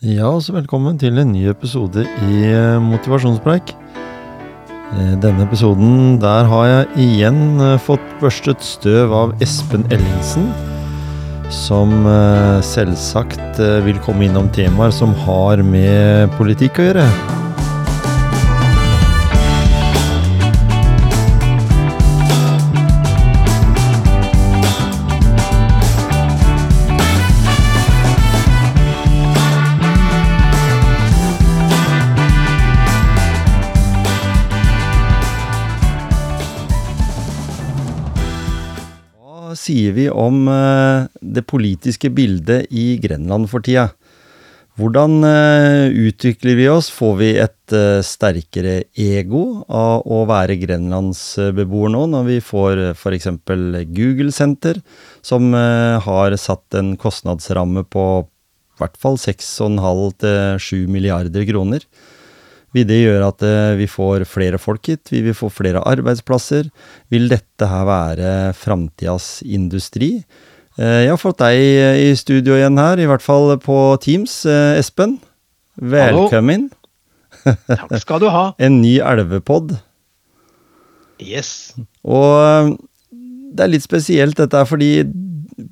Ja, også velkommen til en ny episode i eh, Motivasjonspreik. Eh, Denne episoden, der har jeg igjen eh, fått børstet støv av Espen Ellingsen. Som selvsagt vil komme innom temaer som har med politikk å gjøre. Sier vi om eh, det politiske bildet i Grenland for tida? Hvordan eh, utvikler vi oss? Får vi et eh, sterkere ego av å være grenlandsbeboer nå, når vi får f.eks. Google Center, som har satt en kostnadsramme på i hvert fall 6,5 til 7 milliarder kroner? Vil det gjøre at eh, vi får flere folk hit? Vil vi få flere arbeidsplasser? Vil dette her være framtidas industri? Eh, Jeg har fått deg i studio igjen her, i hvert fall på Teams. Eh, Espen, velkommen. Takk skal du ha. En ny elvepod. Yes. Og eh, det er litt spesielt dette fordi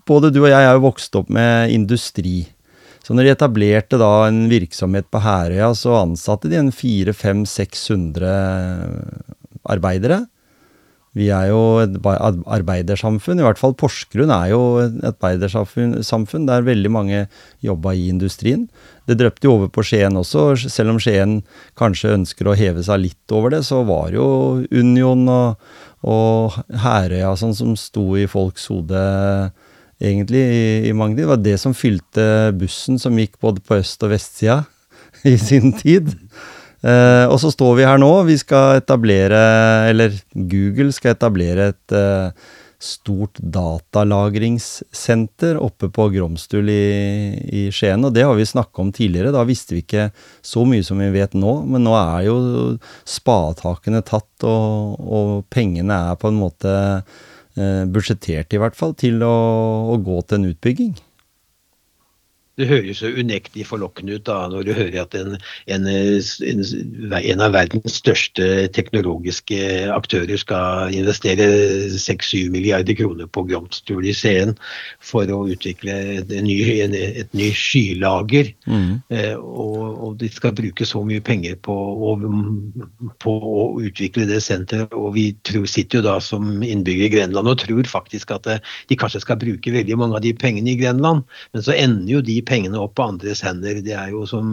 både du og jeg er jo vokst opp med industri. Så når de etablerte da en virksomhet på Herøya, så ansatte de en 400-500-600 arbeidere. Vi er jo et arbeidersamfunn, i hvert fall Porsgrunn er jo et arbeidersamfunn samfunn der veldig mange jobba i industrien. Det drøpte jo over på Skien også, selv om Skien kanskje ønsker å heve seg litt over det, så var jo Union og, og Herøya sånn som sto i folks hode egentlig i, i mange tid. Det var det som fylte bussen som gikk både på øst- og vestsida i sin tid. Eh, og så står vi her nå. Vi skal etablere, eller Google skal etablere et eh, stort datalagringssenter oppe på Gromstul i, i Skien. Og det har vi snakka om tidligere. Da visste vi ikke så mye som vi vet nå. Men nå er jo spadetakene tatt, og, og pengene er på en måte eh, budsjettert i hvert fall til å, å gå til en utbygging. Det høres jo unektelig forlokkende ut da, når du hører at en, en, en, en av verdens største teknologiske aktører skal investere 6-7 milliarder kroner på Gromstul i Skien for å utvikle et, ny, et ny skylager. Eh, og, og de skal bruke så mye penger på å, på å utvikle det senteret. Og vi tror, sitter jo da som innbyggere i Grenland og tror faktisk at eh, de kanskje skal bruke veldig mange av de pengene i Grenland, men så ender jo de pengene opp på andres hender. Det er jo som,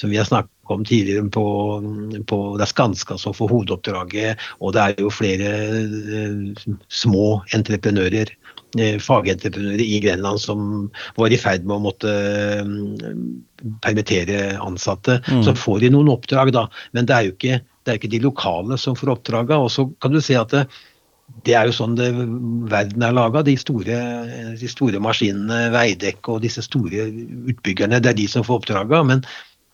som vi har snakket om tidligere på, på Det er Skanska som får hovedoppdraget, og det er jo flere eh, små entreprenører eh, fagentreprenører i Grenland som var i ferd med å måtte eh, permittere ansatte. Så får de noen oppdrag, da. Men det er jo ikke, det er ikke de lokale som får oppdraget. Og så kan du se at det, det er jo sånn det, verden er laga. De, de store maskinene, Veidekke og disse store utbyggerne, det er de som får oppdraga. Men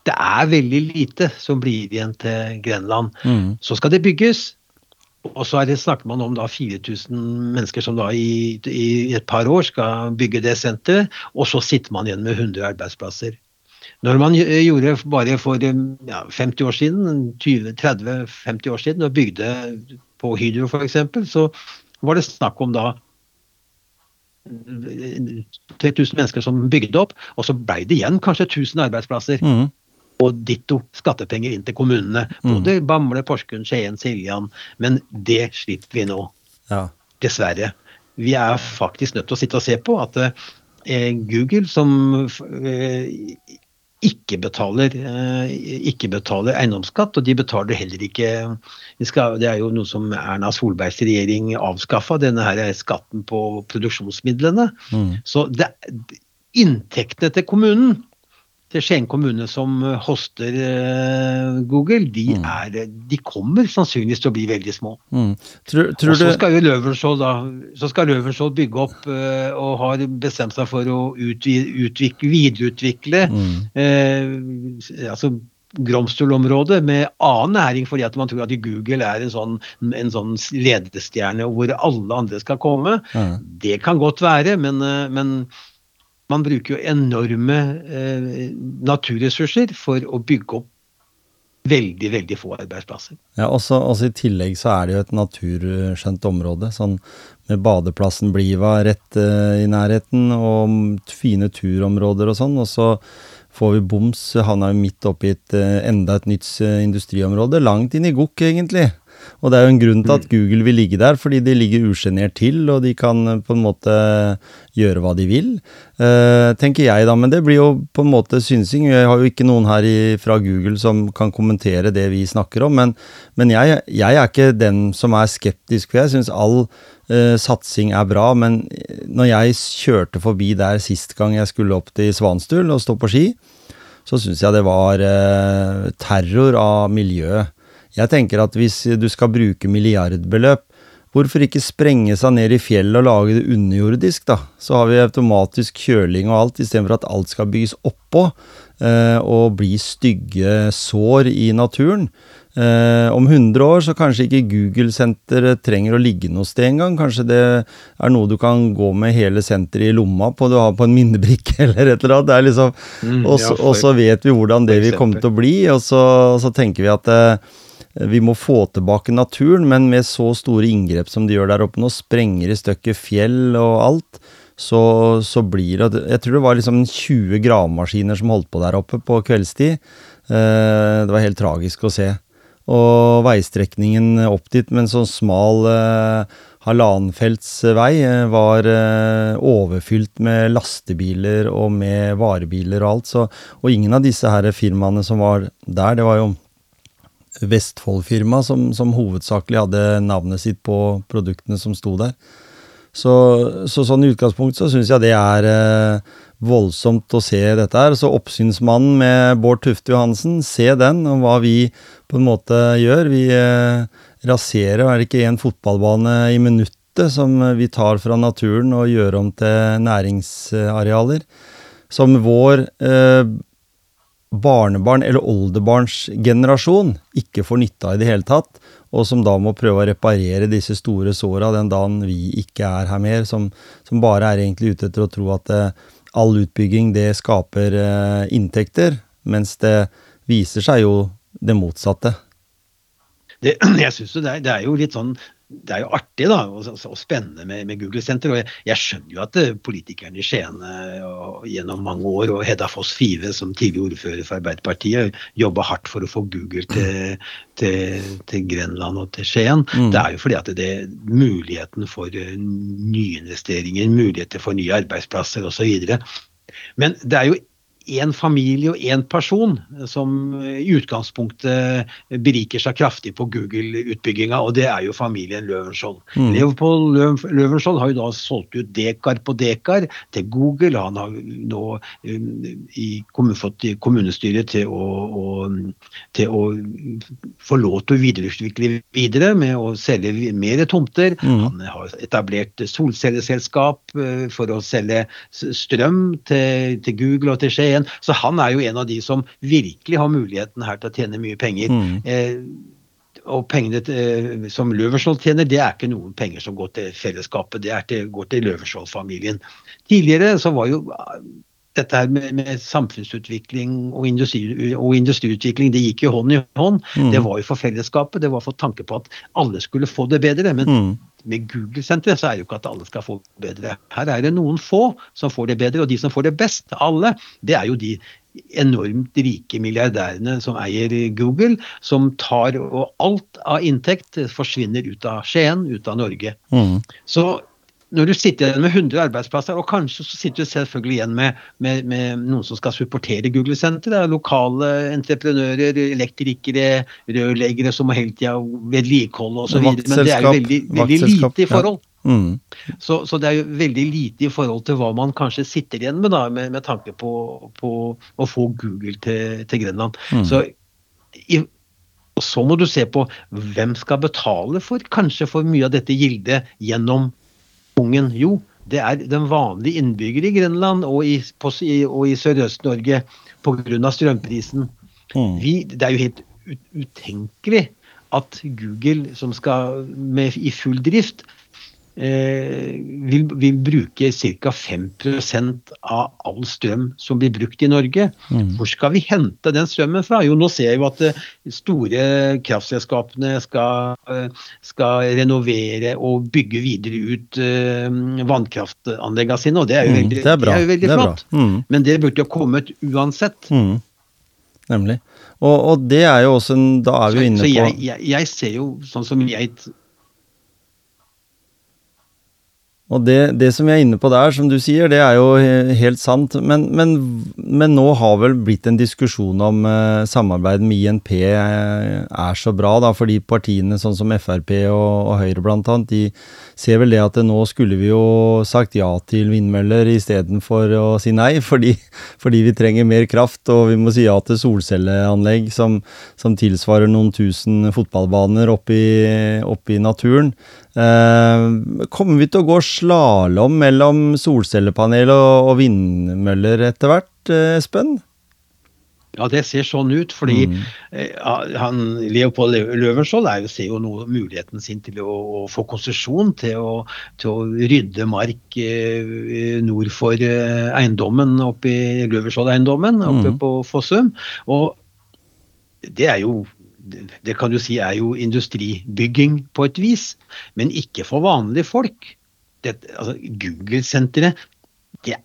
det er veldig lite som blir igjen til Grenland. Så skal det bygges. Og så er det, snakker man om da 4000 mennesker som da i, i et par år skal bygge det senteret, og så sitter man igjen med 100 arbeidsplasser. Når man gj- gjorde bare for ja, 50 år siden, 20-30-50 år siden, og bygde på Hydro f.eks., så var det snakk om da 3000 mennesker som bygde opp, og så ble det igjen kanskje 1000 arbeidsplasser. Mm. Og ditto skattepenger inn til kommunene. Både Bamble, Porsgrunn, Skien, Siljan. Men det slipper vi nå, Ja. dessverre. Vi er faktisk nødt til å sitte og se på at eh, Google, som eh, ikke betaler, eh, ikke betaler eiendomsskatt, og de betaler heller ikke Det er jo noe som Erna Solbergs regjering avskaffa, denne her skatten på produksjonsmidlene. Så det, inntektene til kommunen, til Skien kommune som hoster eh, Google, de, er, de kommer sannsynligvis til å bli veldig små. Mm. Tror, tror Og så skal jo Løvenskiold bygge opp eh, og har bestemt seg for å utvi, utvikle, videreutvikle eh, altså Gromstol-området med annen næring, fordi at man tror at Google er en sånn, en sånn ledestjerne hvor alle andre skal komme. Mm. Det kan godt være, men, eh, men man bruker jo enorme eh, naturressurser for å bygge opp veldig, veldig få arbeidsplasser. Ja, også, også, I tillegg så er det jo et naturskjønt område. sånn Med badeplassen Bliva rett eh, i nærheten, og fine turområder og sånn. Og så får vi boms, havna midt oppi et, uh, enda et nytt uh, industriområde. Langt inn i Gokk, egentlig. Og det er jo en grunn til at mm. Google vil ligge der, fordi de ligger usjenert til, og de kan eh, på en måte gjøre hva de vil, uh, tenker jeg da. Men det blir jo på en måte synsing. Jeg har jo ikke noen her i, fra Google som kan kommentere det vi snakker om, men, men jeg, jeg, er ikke den som er skeptisk, for jeg syns all uh, satsing er bra. Men når jeg kjørte forbi der sist gang jeg skulle opp til Svanstul og stå på ski, så syns jeg det var uh, terror av miljøet. Jeg tenker at hvis du skal bruke milliardbeløp, hvorfor ikke sprenge seg ned i fjellet og lage det underjordisk, da? Så har vi automatisk kjøling og alt, istedenfor at alt skal bygges oppå eh, og bli stygge sår i naturen. Eh, om 100 år så kanskje ikke Google-senteret trenger å ligge noe sted engang. Kanskje det er noe du kan gå med hele senteret i lomma på, du har på en minnebrikke eller et eller annet. Liksom, mm, og, så, ja, og, så vet vi hvordan det vil komme til å bli, og så, så tenker vi at eh, vi må få tilbake naturen, men med så store inngrep som de gjør der oppe nå, sprenger i stykker fjell og alt, så, så, blir det Jeg tror det var liksom 20 gravemaskiner som holdt på der oppe på kveldstid. Eh, det var helt tragisk å se. Og veistrekningen opp dit med en sånn smal eh, halvannenfelts vei eh, var overfylt med lastebiler og med varebiler og alt. Så, og ingen av disse her firmaene som var der, det var jo Vestfold-firma som, som, hovedsakelig hadde navnet sitt på produktene som sto der. Så, så sånn i utgangspunktet så syns jeg det er eh, voldsomt å se dette her. Så Oppsynsmannen med Bård Tufte Johansen, se den, og hva vi på en måte gjør. Vi eh, raserer, er det ikke en fotballbane i minuttet som vi tar fra naturen og gjør om til næringsarealer. Som vår eh, barnebarn eller oldebarnsgenerasjon ikke får nytte av i det hele tatt, og som da må prøve å reparere disse store såra den dagen vi ikke er her mer, som, som bare er egentlig ute etter å tro at eh, all utbygging det skaper eh, inntekter, mens det viser seg jo det motsatte. Det, jeg synes det, det er jo litt sånn det er jo artig da, og, og spennende med, med Google Center. og jeg, jeg, skjønner jo at eh, politikerne i Skien gjennom mange år, og Hedda Foss Five som tidligere ordfører for Arbeiderpartiet, jobba hardt for å få Google til, til, til Grenland og til Skien. Mm. Det er jo fordi at det er muligheten for eh, nyinvesteringer, muligheter for nye arbeidsplasser osv. Men det er jo én familie og én person som i utgangspunktet beriker seg kraftig på Google-utbygginga, og det er jo familien Løvenskiold. Mm. Leopold Løvenskiold har jo da solgt ut dekar på dekar til Google. Han har nå um, i, fått kommunestyret til å, å, til å, få lov til å videreutvikle videre med å selge mer tomter. Mm. Han har etablert solcelleselskap uh, for å selge strøm til, til Google og til Skien igjen. Så han er jo en av de som virkelig har muligheten her til å tjene mye penger. Mm. Eh, og pengene til, som Løvenskiold tjener, det er ikke noen penger som går til fellesskapet, det til, går til Løvenskiold-familien. Tidligere så var jo dette her med, med samfunnsutvikling og, industri, og, industriutvikling, det gikk jo hånd i hånd. Mm. Det var jo for fellesskapet, det var for tanke på at alle skulle få det bedre. Men mm. med Google-senteret så er det jo ikke at alle skal få det bedre. Her er det noen få som får det bedre, og de som får det best, alle, det er jo de enormt rike milliardærene som eier Google, som tar og alt av inntekt forsvinner ut av Skien, ut av Norge. Mm. Så når du sitter igjen med 100 arbeidsplasser, og kanskje så sitter du selvfølgelig igjen med, med, med noen som skal supportere Google-senteret, lokale entreprenører, elektrikere, rørleggere som må hele tida vedlikeholde osv. Men det er jo veldig, veldig lite i forhold. Ja. Mm. Så, så, det er jo veldig lite i forhold til hva man kanskje sitter igjen med, da, med, med tanke på, på, å få Google til, til Grenland. Mm. Så i, så må du se på hvem skal betale for kanskje for mye av dette gildet gjennom ungen? Jo, det er den vanlige innbygger i Grenland og i, i Sørøst-Norge pga. strømprisen. Mm. Vi, det er jo helt utenkelig at Google, som skal med, i full drift, vil, vil, bruke ca. 5 av all strøm som blir brukt i Norge. Mm. Hvor skal vi hente den strømmen fra? Jo, nå ser jeg jo at de eh, store kraftselskapene skal, eh, skal, renovere og bygge videre ut eh, vannkraftanleggene sine, og det er jo veldig, mm, det er er jo veldig flott. Mm. Men det burde jo kommet uansett. Mm. Nemlig. Og, og, det er jo også en Da er vi jo inne på Så jeg, jeg, jeg ser jo sånn som jeg og det, det, som vi er inne på der, som du sier, det er jo helt sant. Men, men, men nå har vel blitt en diskusjon om eh, samarbeid med INP eh, er så bra, da, fordi partiene sånn som Frp og, og Høyre blant annet, de ser vel det at nå skulle vi jo sagt ja til vindmøller istedenfor å si nei, fordi, fordi, vi trenger mer kraft, og vi må si ja til solcelleanlegg som, som tilsvarer noen tusen fotballbaner oppe i naturen. Eh, kommer vi til å gå slalåm mellom solcellepanel og, og vindmøller etter hvert, eh, Espen? Ja, det ser sånn ut. fordi mm. eh, han, Leopold Løvenskiold ser jo noe, muligheten sin til å, å få konsesjon til, til, å rydde mark eh, nord for eh, eiendommen oppe i Løvenskiold-eiendommen oppe mm. på Fossum. Og det er jo det kan du si er jo industribygging på et vis, men ikke for vanlige folk. altså, Google-senteret det,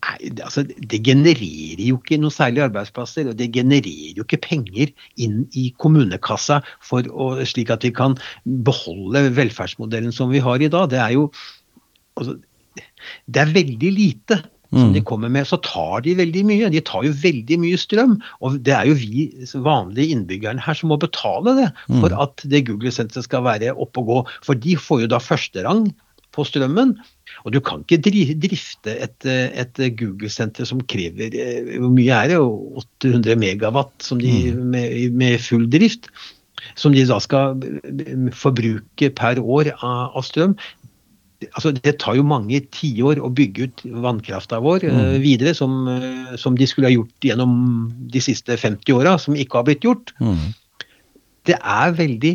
altså, det, genererer jo ikke noe særlig arbeidsplasser, og det genererer jo ikke penger inn i kommunekassa å, slik at vi kan beholde velferdsmodellen som vi har i dag. Det er jo altså, Det er veldig lite som mm. de kommer med, så tar de veldig mye. De tar jo veldig mye strøm. Og det er jo vi vanlige innbyggerne her som må betale det for mm. at det Google-senteret skal være oppe og gå. For de får jo da førsterang på strømmen. Og du kan ikke drifte et, et Google-senter som krever eh, Hvor mye er det? 800 megawatt de, mm. med, med, full drift? Som de da skal forbruke per år av, av strøm altså Det tar jo mange tiår å bygge ut vannkrafta vår eh, mm. videre, som, eh, som, de skulle ha gjort gjennom de siste 50 åra, som ikke har blitt gjort. Mm. Det er veldig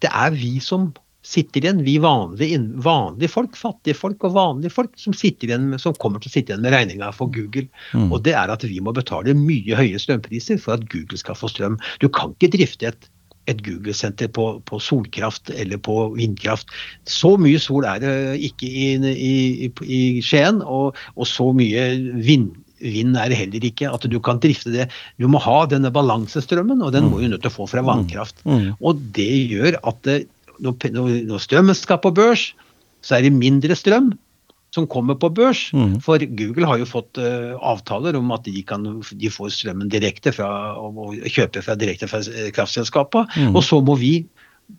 Det er vi som sitter igjen, vi vanlige, vanlige, folk, fattige folk og vanlige folk, som, igjen, som kommer til å sitte igjen med regninga for Google. Mm. Og det er at vi må betale mye høye strømpriser for at Google skal få strøm. Du kan ikke drifte et et Google-senter på, på, solkraft eller på vindkraft. Så mye sol er det ikke i, i, i Skien, og, og, så mye vind, vind er det heller ikke. At du kan drifte det. Du må ha denne balansestrømmen, og den må du nødt til å få fra mm. vannkraft. Mm. Og det gjør at det, når, når strømmen skal på børs, så er det mindre strøm som kommer på børs. Mm. For Google har jo fått uh, avtaler om at de, kan, de får strømmen direkte fra og kjøper fra direkte fra kraftselskapene. Mm. Og så må vi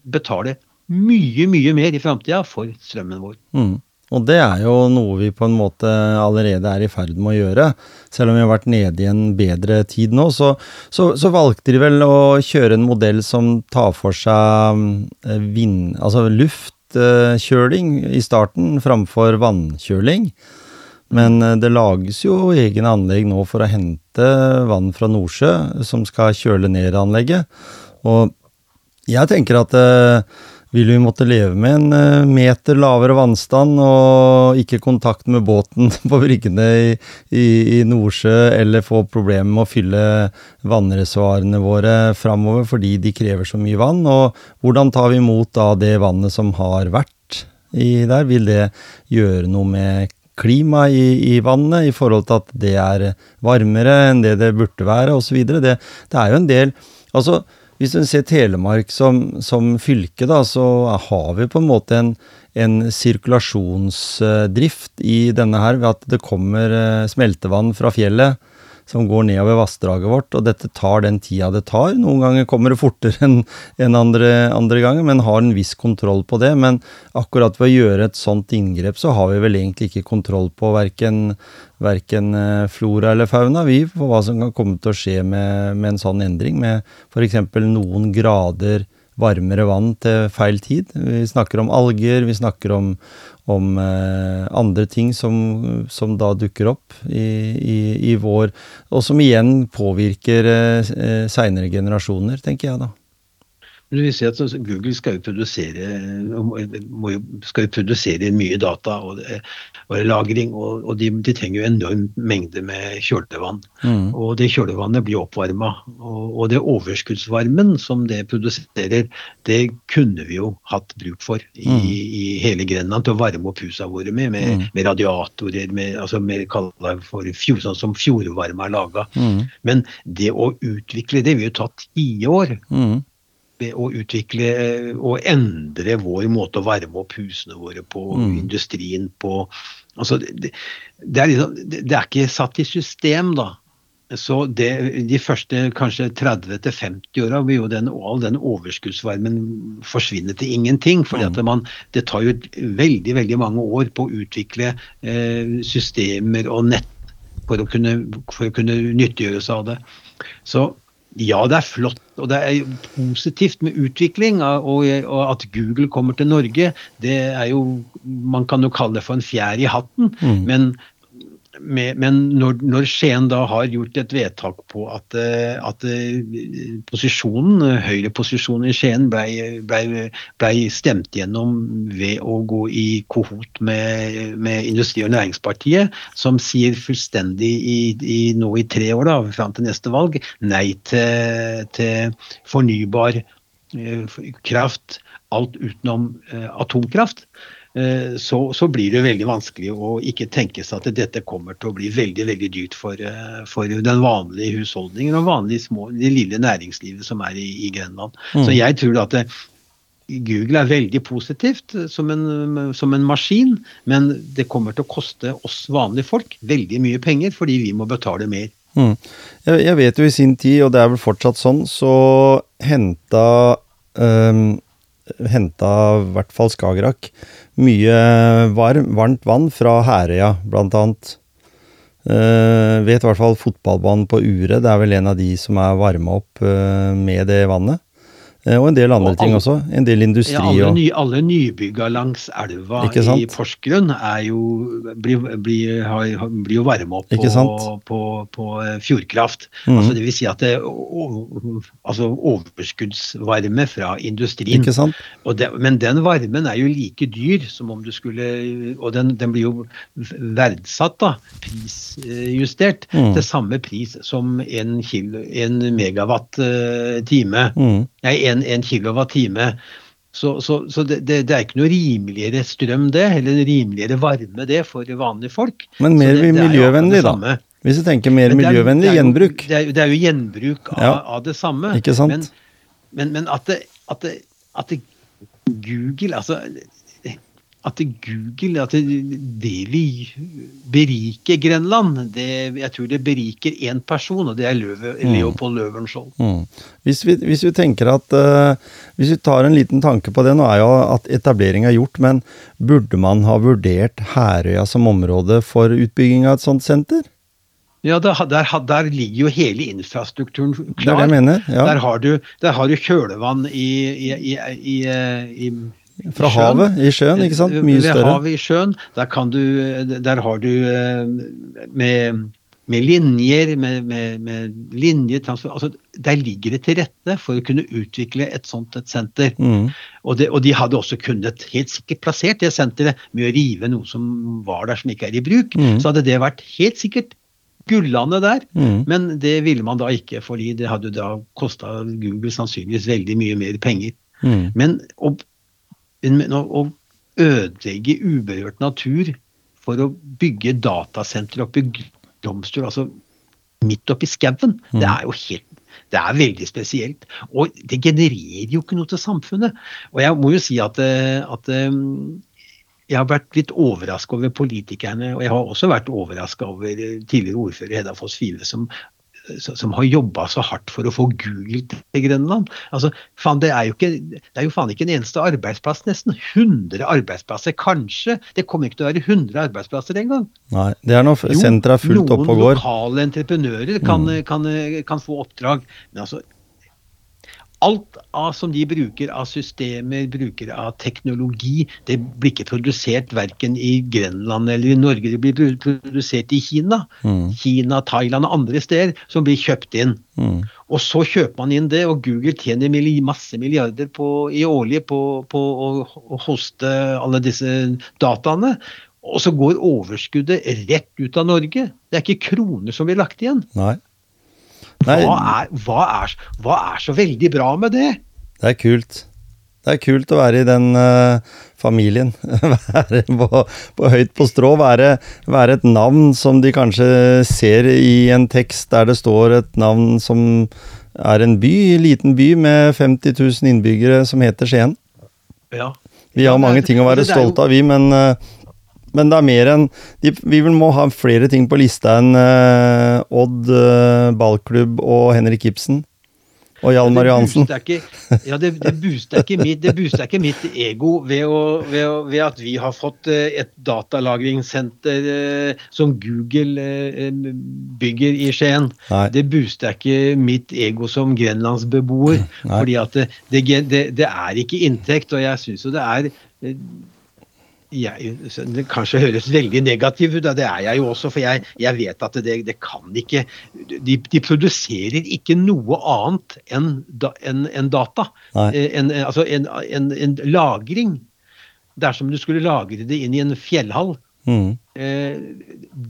betale mye, mye mer i framtida for strømmen vår. Mm. Og det er jo noe vi på en måte allerede er i ferd med å gjøre. Selv om vi har vært nede i en bedre tid nå, så, så, så valgte de vel å kjøre en modell som tar for seg eh, vind, altså luft luftkjøling i starten framfor vannkjøling. Men eh, det lages jo egne anlegg nå for å hente vann fra Nordsjø, som skal kjøle ned anlegget. Og jeg tenker at eh, vil vi måtte leve med en eh, meter lavere vannstand og ikke kontakt med båten på bryggene i, i, i, Nordsjø, eller få problemer med å fylle vannreservoarene våre framover fordi de krever så mye vann. Og hvordan tar vi imot da det vannet som har vært i der? Vil det gjøre noe med klimaet i, i, vannet i forhold til at det er varmere enn det det burde være, osv.? Det, det er jo en del Altså, hvis du ser Telemark som, som, fylke, da, så har vi på en måte en, en sirkulasjonsdrift i denne her, ved at det kommer eh, smeltevann fra fjellet som går nedover vassdraget vårt, og dette tar den tida det tar. Noen ganger kommer det fortere enn en andre, andre ganger, men har en viss kontroll på det. Men akkurat ved å gjøre et sånt inngrep, så har vi vel egentlig ikke kontroll på verken, verken eh, flora eller fauna, vi, på hva som kan komme til å skje med, med en sånn endring, med f.eks. noen grader varmere vann til feil tid. Vi snakker om alger, vi snakker om, om eh, andre ting som, som, da dukker opp i, i, i, vår, og som igjen påvirker eh, seinere generasjoner, tenker jeg da. Men vi ser at Google skal jo produsere, skal jo produsere mye data og, og lagring, og, og de, de, trenger jo enorm mengde med kjølevann. Mm. Og det kjølevannet blir oppvarma. Og, og, det overskuddsvarmen som det produserer, det kunne vi jo hatt bruk for i, mm. i hele Grenland til å varme opp husene våre med, med, mm. med radiatorer, med, altså med, for fjord, sånn som fjordvarme er laga. Mm. Men det å utvikle det vil jo ta tiår. Mm å utvikle og endre vår måte å varme opp husene våre på, mm. industrien på altså det, det, er liksom, det, er ikke satt i system, da. Så det, De første kanskje 30-50 åra vil jo den, all den overskuddsvarmen forsvinne til ingenting. fordi at mm. man, Det tar jo veldig veldig mange år på å utvikle eh, systemer og nett for å kunne, for å kunne nyttiggjøre seg av det. Så ja, det er flott og det er positivt med utvikling. Og, at Google kommer til Norge, det er jo Man kan jo kalle det for en fjær i hatten. Mm. men med, men når, når, Skien da har gjort et vedtak på at, eh, at eh, posisjonen, høyreposisjonen i Skien ble, ble, ble, stemt gjennom ved å gå i kohot med, med Industri- og Næringspartiet, som sier fullstendig i, i, nå i tre år, da, fram til neste valg, nei til, til fornybar eh, kraft, alt utenom atomkraft. Eh, så, så, blir det veldig vanskelig å ikke tenke seg at dette kommer til å bli veldig veldig dyrt for, eh, for den vanlige husholdningen og vanlige små, det lille næringslivet som er i, i Grenland. Mm. Så jeg tror at det, Google er veldig positivt som en, som en, maskin, men det kommer til å koste oss vanlige folk veldig mye penger fordi vi må betale mer. Mm. Jeg, jeg, vet jo i sin tid, og det er vel fortsatt sånn, så henta um, henta i hvert fall Skagerrak mye varm, varmt vann fra Herøya, blant annet. Uh, vet i hvert fall fotballbanen på Ure. Det er vel en av de som er varma opp uh, med det vannet. Eh, og en del andre alle, ting også. En del industri. Ja, alle, ny, alle nybygga langs elva i Porsgrunn jo, blir, blir, blir, jo varma opp på, på, på, eh, fjordkraft. Mm. Altså, det vil si at det altså overskuddsvarme fra industrien. Det, men den varmen er jo like dyr som om du skulle Og den, den blir jo verdsatt, da, prisjustert, mm. til samme pris som en, kilo, en megawatt uh, time. Mm. Nei, en en, en kilowattime. Så, så, så det, det, det, er ikke noe rimeligere strøm det, eller rimeligere varme det for vanlige folk. Men mer det, miljøvennlig, da? Hvis du tenker mer er, miljøvennlig gjenbruk? Det er, det er, jo gjenbruk av, ja. av, det samme. Ikke sant? Men, men, men at, at, at Google altså at Google at det vil berike Grenland. Det, jeg tror det beriker én person, og det er Løve, mm. Leopold Løvenskiold. Mm. Hvis, hvis, vi tenker at uh, Hvis vi tar en liten tanke på det, nå er jo at etablering er gjort, men burde man ha vurdert Herøya som område for utbygging av et sånt senter? Ja, der, der, der, ligger jo hele infrastrukturen klar. Det er det jeg mener, ja. Der har du, der har du kjølevann i, i, i, i fra havet, i sjøen, ikke sant? Mye større. Ved havet i sjøen, der, kan du, der har du eh, med, med linjer, med, med, med linjetransfer altså, Der ligger det til rette for å kunne utvikle et sånt et senter. Mm. Og, det, og, de hadde også kunnet helt sikkert plassert det senteret med å rive noe som var der som ikke er i bruk. Mm. Så hadde det vært helt sikkert gullene der, mm. men det ville man da ikke, fordi det hadde da kosta Google sannsynligvis veldig mye mer penger. Mm. Men å å ødelegge uberørt natur for å bygge datasenter oppe i Glomstur, altså midt oppi skauen, mm. det er jo helt det er veldig spesielt. Og det genererer jo ikke noe til samfunnet. Og jeg må jo si at, eh, at eh, jeg har vært litt overraska over politikerne, og jeg har også vært overraska over tidligere ordfører Hedda Foss Five, som som har jobba så hardt for å få Google til Grønland. Altså, fan, det, er jo ikke, det er jo faen ikke en eneste arbeidsplass, nesten. 100 arbeidsplasser, kanskje. Det kommer ikke til å være 100 arbeidsplasser engang. Nei, det er når senteret er fullt oppe og går. Noen lokale entreprenører kan, mm. kan, kan, kan, få oppdrag. Men altså, alt av, som de bruker av systemer, bruker av teknologi, det blir ikke produsert verken i Grenland eller i Norge. Det blir produsert i Kina. Mm. Kina, Thailand og andre steder som blir kjøpt inn. Mm. Og så kjøper man inn det, og Google tjener masse milliarder på, i årlig på, på å, å hoste alle disse dataene. Og så går overskuddet rett ut av Norge. Det er ikke kroner som blir lagt igjen. Nei. Hva, er, hva, er, hva, er, så veldig bra med det? Det er kult. Det er kult å være i den uh, familien. være på, på, høyt på strå. Være, være, et navn som de kanskje ser i en tekst der det står et navn som er en by, en liten by med 50 000 innbyggere som heter Skien. Ja. Vi har mange ting å være stolte av, vi, men uh, men det er mer enn Vi må ha flere ting på lista enn uh, Odd uh, ballklubb og Henrik Ibsen. Og Hjalmar Johansen. Ja, det, det booster ikke mitt, det booster ikke mitt ego ved, å, ved, å, ved, at vi har fått uh, et datalagringssenter som Google bygger i Skien. Nei. Det booster ikke mitt ego som grenlandsbeboer. fordi at det, det, det, er ikke inntekt, og jeg syns jo det er jeg, det kanskje høres veldig negativt ut, det er jeg jo også. For jeg, jeg vet at det, det, kan ikke de, de, produserer ikke noe annet enn en, en data. Eh, en, altså en, en, lagring. Dersom du skulle lagre det inn i en fjellhall. Mm. Eh,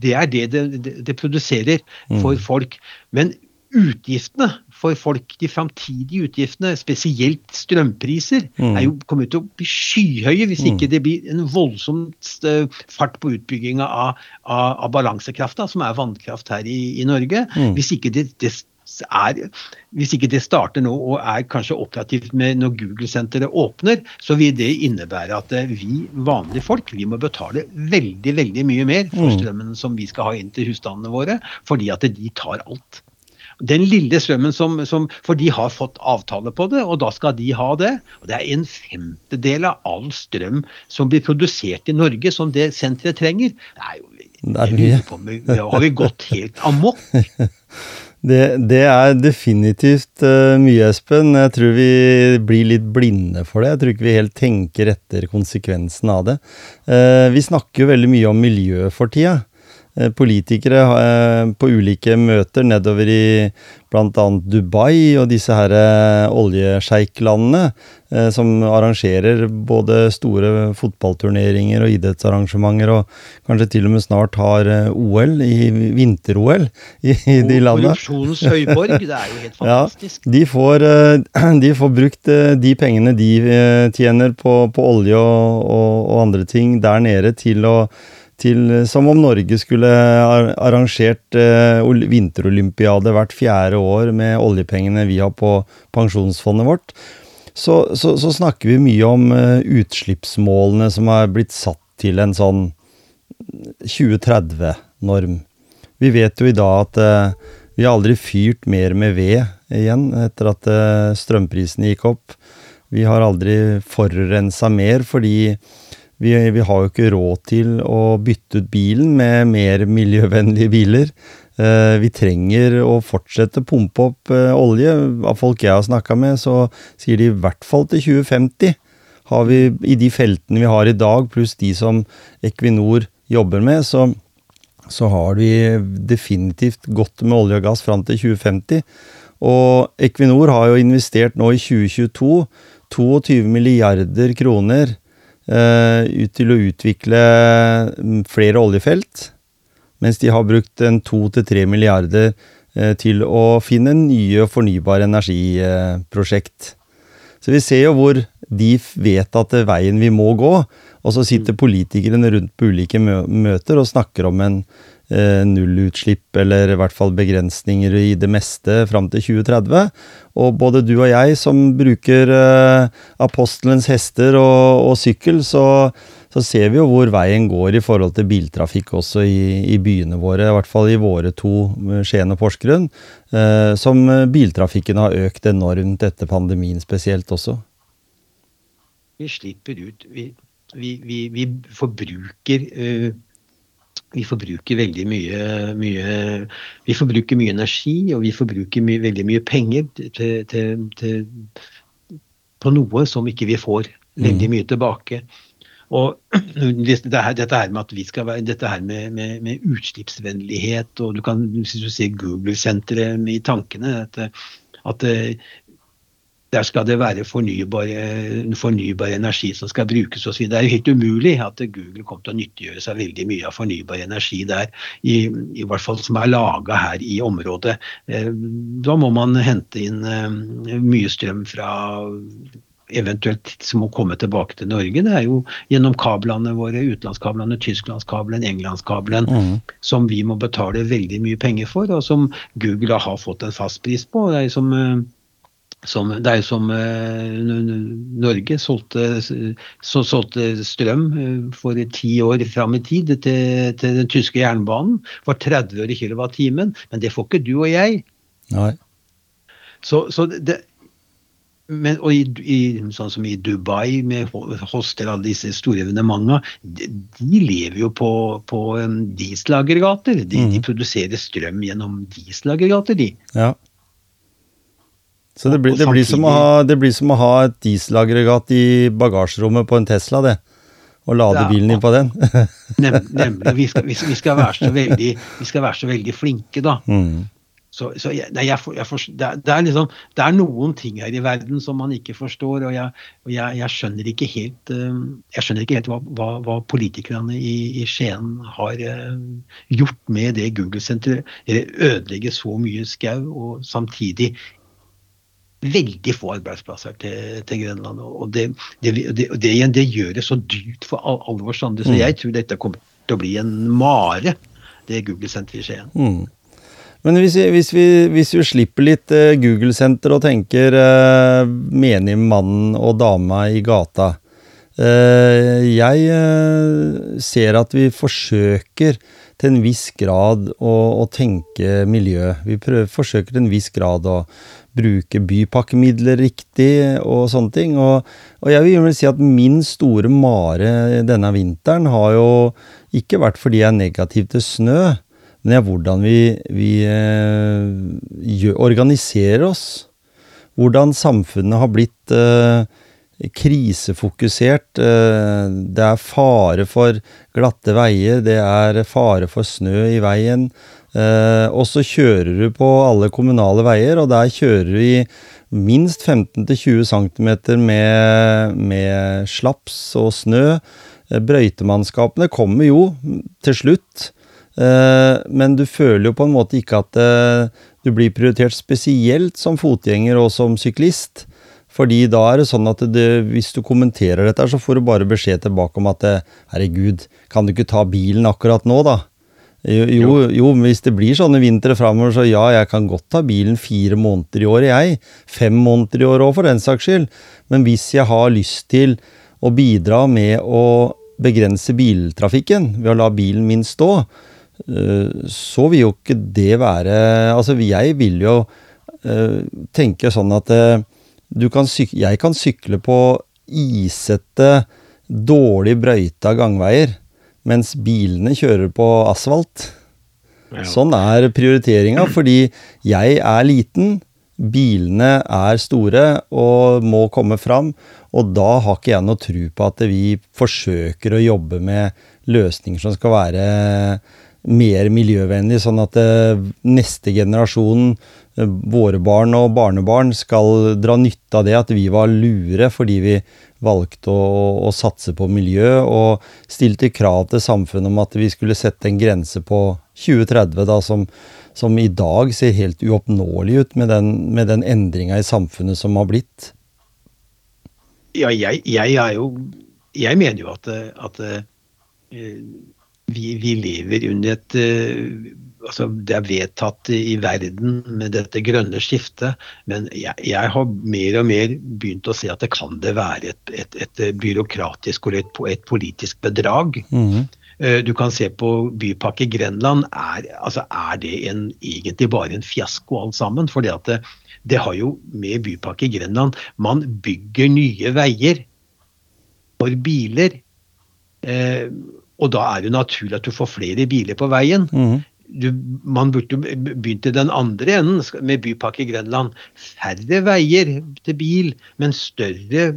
det er det det, det produserer for mm. folk. Men utgiftene for folk, de framtidige utgiftene, spesielt strømpriser, mm. er jo kommet til å bli skyhøye hvis mm. ikke det blir en voldsom eh, fart på utbygginga av, av, av balansekrafta, som er vannkraft her i, i Norge. Mm. Hvis ikke det, det er, hvis ikke det starter nå og er kanskje operativt med når Google-senteret åpner, så vil det innebære at eh, vi vanlige folk vi må betale veldig veldig mye mer for mm. strømmen som vi skal ha inn til husstandene våre, fordi at de tar alt. Den lille strømmen som, som, For de har fått avtale på det, og da skal de ha det. Og Det er en femtedel av all strøm som blir produsert i Norge, som det senteret trenger. Det er jo det er mye. På, har vi gått helt amok? Det, det, er definitivt uh, mye, Espen. Jeg tror vi blir litt blinde for det. Jeg tror ikke vi helt tenker etter konsekvensen av det. Uh, vi snakker jo veldig mye om miljø for tida. Eh, politikere eh, på ulike møter nedover i bl.a. Dubai og disse her eh, oljesjeiklandene, som arrangerer både store fotballturneringer og idrettsarrangementer, og kanskje til og med snart har OL, i vinter-OL, i, i de landene. Korrupsjonens høyborg, det er jo helt fantastisk. Ja, de får, de får brukt de pengene de tjener på, på olje og, og, og andre ting der nede, til å til, som om Norge skulle arrangert eh, vinterolympiade hvert fjerde år med oljepengene vi har på pensjonsfondet vårt, så, så, så snakker vi mye om eh, utslippsmålene som har blitt satt til en sånn 2030-norm. Vi vet jo i dag at eh, vi har aldri fyrt mer med ved igjen etter at eh, strømprisene gikk opp. Vi har aldri forurensa mer fordi vi, vi, har jo ikke råd til å bytte ut bilen med mer miljøvennlige biler. Eh, vi trenger å fortsette å pumpe opp eh, olje. Av folk jeg har snakka med, så sier de i hvert fall til 2050 har vi i de feltene vi har i dag, pluss de som Equinor jobber med, så, så har vi definitivt godt med olje og gass fram til 2050. Og Equinor har jo investert nå i 2022 22 milliarder kroner ut til å utvikle mm, flere oljefelt, mens de har brukt en to til tre milliarder eh, til å finne nye fornybare energiprosjekt. Så vi ser jo hvor de vet at det er veien vi må gå, og så sitter mm. politikerne rundt på ulike møter og snakker om en eh, nullutslipp, eller i hvert fall begrensninger i det meste fram til 2030. Og både du og jeg som bruker eh, apostelens hester og, og sykkel, så, så, ser vi jo hvor veien går i forhold til biltrafikk også i, i byene våre, i hvert fall i våre to, eh, Skien og Porsgrunn, eh, som biltrafikken har økt enormt etter pandemien spesielt også. Vi slipper ut Vi, vi, vi, vi forbruker uh vi forbruker veldig mye, mye, Vi forbruker mye energi, og vi forbruker mye, veldig mye penger til, til, til, på noe som ikke vi får veldig mm. mye tilbake. Og dette her, med at vi skal være, dette her med, med, med utslippsvennlighet, og du kan, hvis du ser Google-senteret i tankene, at, at der skal det være fornybar, fornybar energi som skal brukes osv. Det er jo helt umulig at Google kommer til å nyttiggjøre seg veldig mye av fornybar energi der, i, i hvert fall som er laga her i området. Eh, da må man hente inn eh, mye strøm fra eventuelt som må komme tilbake til Norge, det er jo gjennom kablene våre, utenlandskablene, tysklandskabelen, englandskabelen, mm. som vi må betale veldig mye penger for, og som Google har fått en fast pris på. Det er som eh, som, det er jo som eh, Norge solgte, så, solgte strøm eh, for ti år fram i tid til, til, den tyske jernbanen for 30 øre kilowattimen, men det får ikke du og jeg. Nei. Så, så det, men, og i, i, sånn som i Dubai, med hoster alle disse store evenementene, de, de, lever jo på, på um, dieselaggregater. De, mm. de, produserer strøm gjennom dieselaggregater, de. Ja. Så det blir, det, blir ha, det blir, som å ha, et dieselaggregat i bagasjerommet på en Tesla, det. Og lade ja, bilen inn på den. nemlig. Vi skal, vi, vi, skal veldig, vi skal, være så veldig, flinke, da. Mm. Så, så jeg, nei, jeg, jeg for, det, er, det, er liksom, det, er noen ting her i verden som man ikke forstår, og jeg, og jeg skjønner ikke helt, uh, skjønner ikke helt hva, hva, hva politikerne i, i, Skien har uh, gjort med det Google-senteret. Ødelegge så mye skau, og samtidig veldig få arbeidsplasser til, til Grønland. og det, det, det, det, igjen, det gjør det så dyrt for alle oss andre. Så mm. jeg tror dette kommer til å bli en mare, det Google-senteret i Skien. Mm. Men hvis vi, hvis, vi, hvis vi, slipper litt uh, Google-senter og tenker eh, menig mann og dama i gata eh, Jeg ser at vi forsøker til en viss grad å, å tenke miljø. Vi prøver, forsøker til en viss grad å bruke bypakkemidler riktig og sånne ting. Og, og jeg vil si at min store mare denne vinteren har jo ikke vært fordi jeg er negativ til snø, men det er hvordan vi, vi eh, organiserer oss. Hvordan samfunnet har blitt eh, krisefokusert. Eh, det er fare for glatte veier, det er fare for snø i veien. Eh, og så kjører du på alle kommunale veier, og der kjører du i minst 15-20 cm med, med slaps og snø. Eh, brøytemannskapene kommer jo til slutt, eh, men du føler jo på en måte ikke at du blir prioritert spesielt som fotgjenger og som syklist. Fordi da er det sånn at det, hvis du kommenterer dette, så får du bare beskjed tilbake om at herregud, kan du ikke ta bilen akkurat nå, da? Jo, jo, jo, hvis det blir sånne vintre framover, så ja, jeg kan godt ta bilen fire måneder i året, jeg. Fem måneder i året òg, for den saks skyld. Men hvis jeg har lyst til å bidra med å begrense biltrafikken ved å la bilen min stå, eh, så vil jo ikke det være Altså, jeg vil jo uh, tenke sånn at uh, kan jeg kan sykle på isete, dårlig brøyta gangveier mens bilene kjører på asfalt. Sånn er prioriteringa, fordi jeg er liten, bilene er store og må komme fram, og da har ikke jeg noe tro på at vi forsøker å jobbe med løsninger som skal være mer miljøvennlige, sånn at eh, neste generasjon, våre barn og barnebarn, skal dra nytte av det at vi var lure fordi vi valgte å, å, satse på miljø, og stilte krav til samfunnet om at vi skulle sette en grense på 2030, da, som, som i dag ser helt uoppnåelig ut med den, med den endringa i samfunnet som har blitt. Ja, jeg, jeg, er jo Jeg mener jo at, at uh, vi, vi, lever under et uh, altså det er vedtatt i verden med dette grønne skiftet, men jeg, jeg, har mer og mer begynt å se at det kan det være et, et, et byråkratisk og et, et politisk bedrag. Mm. Du kan se på Bypakke Grenland. Er, altså er det en, egentlig bare en fiasko alt sammen? For det, det har jo med Bypakke Grenland Man bygger nye veier for biler. Eh, Og da er det naturlig at du får flere biler på veien. Mhm. Du, man burde begynt i den andre enden med Bypakke Grenland. Færre veier til bil, men større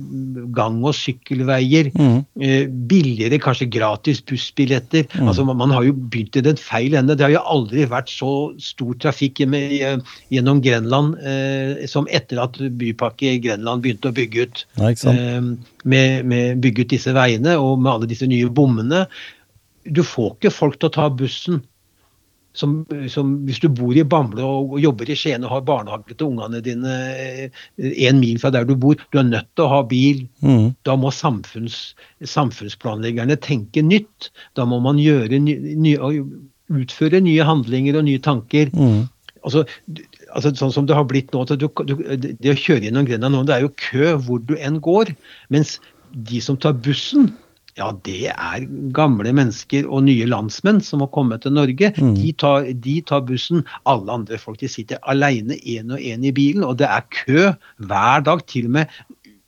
gang- og sykkelveier. Mm. Eh, billigere, kanskje gratis bussbilletter. Mm. Altså, man, man har jo begynt i den feil ende. Det har jo aldri vært så stor trafikk gjennom, gjennom Grenland eh, som etter at Bypakke Grenland begynte å bygge ut. Nei? Eh, med, med bygge ut disse veiene og med alle disse nye bommene. Du får ikke folk til å ta bussen. Som, som hvis du bor i Bamble og, og jobber i Skien og har barnehage til ungene dine én mil fra der du bor, du er nødt til å ha bil. Mm. Da må samfunns, samfunnsplanleggerne tenke nytt. Da må man gjøre ny, utføre nye handlinger og nye tanker. Mm. Altså, altså Sånn som det har blitt nå, du, du, det å kjøre gjennom grenda nå, det er jo kø hvor du enn går. Mens de som tar bussen, ja det er gamle mennesker og nye landsmenn som har kommet til Norge. Mm. De, tar, de tar bussen. Alle andre folk de sitter alene én og én i bilen. Og det er kø hver dag, til og med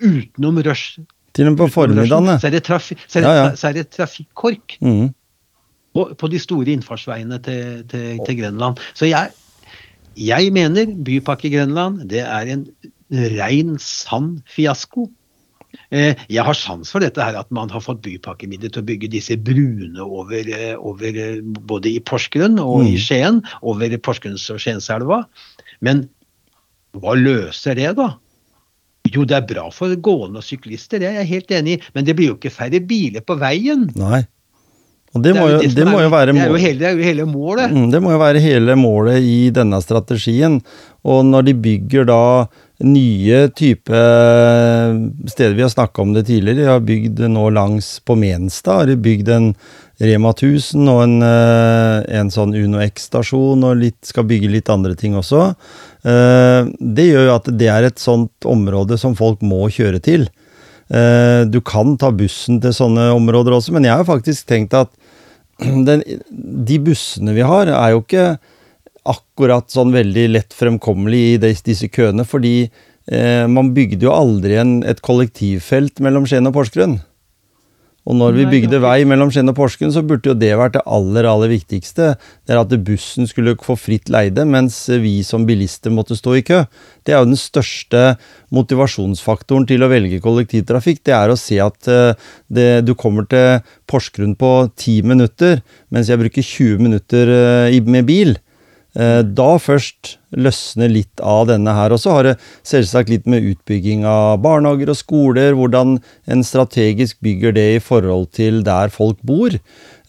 utenom rush. Til og med på formiddagen. Så er det, trafi, så er det, Ja, ja. Så er det trafikkork mm. på, på de store innfartsveiene til, til, til Grenland. Så jeg, jeg mener Bypakke Grenland det er en rein, sann fiasko. Eh, Jeg har sans for dette her at man har fått bypakkemidler til å bygge disse brune over, eh, over eh, både i Porsgrunn og i Mm. Skien, over Porsgrunns- og Skienselva. Men hva løser det, da? Jo, det er bra for gående og syklister, det er jeg helt enig i, men det blir jo ikke færre biler på veien. Nei. Og det, må jo, det, det må jo være det er jo hele, det er jo hele målet. Mm, Det må jo være hele målet i denne strategien. Og når de bygger da nye type steder Vi har snakka om det tidligere. Vi har bygd nå langs på Menstad har bygd en Rema 1000 og en, eh, en sånn Uno X-stasjon, og litt, skal bygge litt andre ting også. Eh, Det gjør jo at det er et sånt område som folk må kjøre til. Eh, Du kan ta bussen til sånne områder også, men jeg har faktisk tenkt at den, de bussene vi har, er jo ikke akkurat sånn veldig lett fremkommelig i disse køene, fordi eh, man bygde jo aldri en, et kollektivfelt mellom Skien og Porsgrunn. Og når vi bygde vei mellom Skien og Porsgrunn, så burde jo det vært det aller, aller viktigste. Det er at bussen skulle få fritt leide, mens vi som bilister måtte stå i kø. Det er jo den største motivasjonsfaktoren til å velge kollektivtrafikk. Det er å se at eh, det, du kommer til Porsgrunn på ti minutter, mens jeg bruker 20 minutter eh, med bil. Eh, Da først løsner litt av denne her. Og så har det selvsagt litt med utbygging av barnehager og skoler, hvordan en strategisk bygger det i forhold til der folk bor.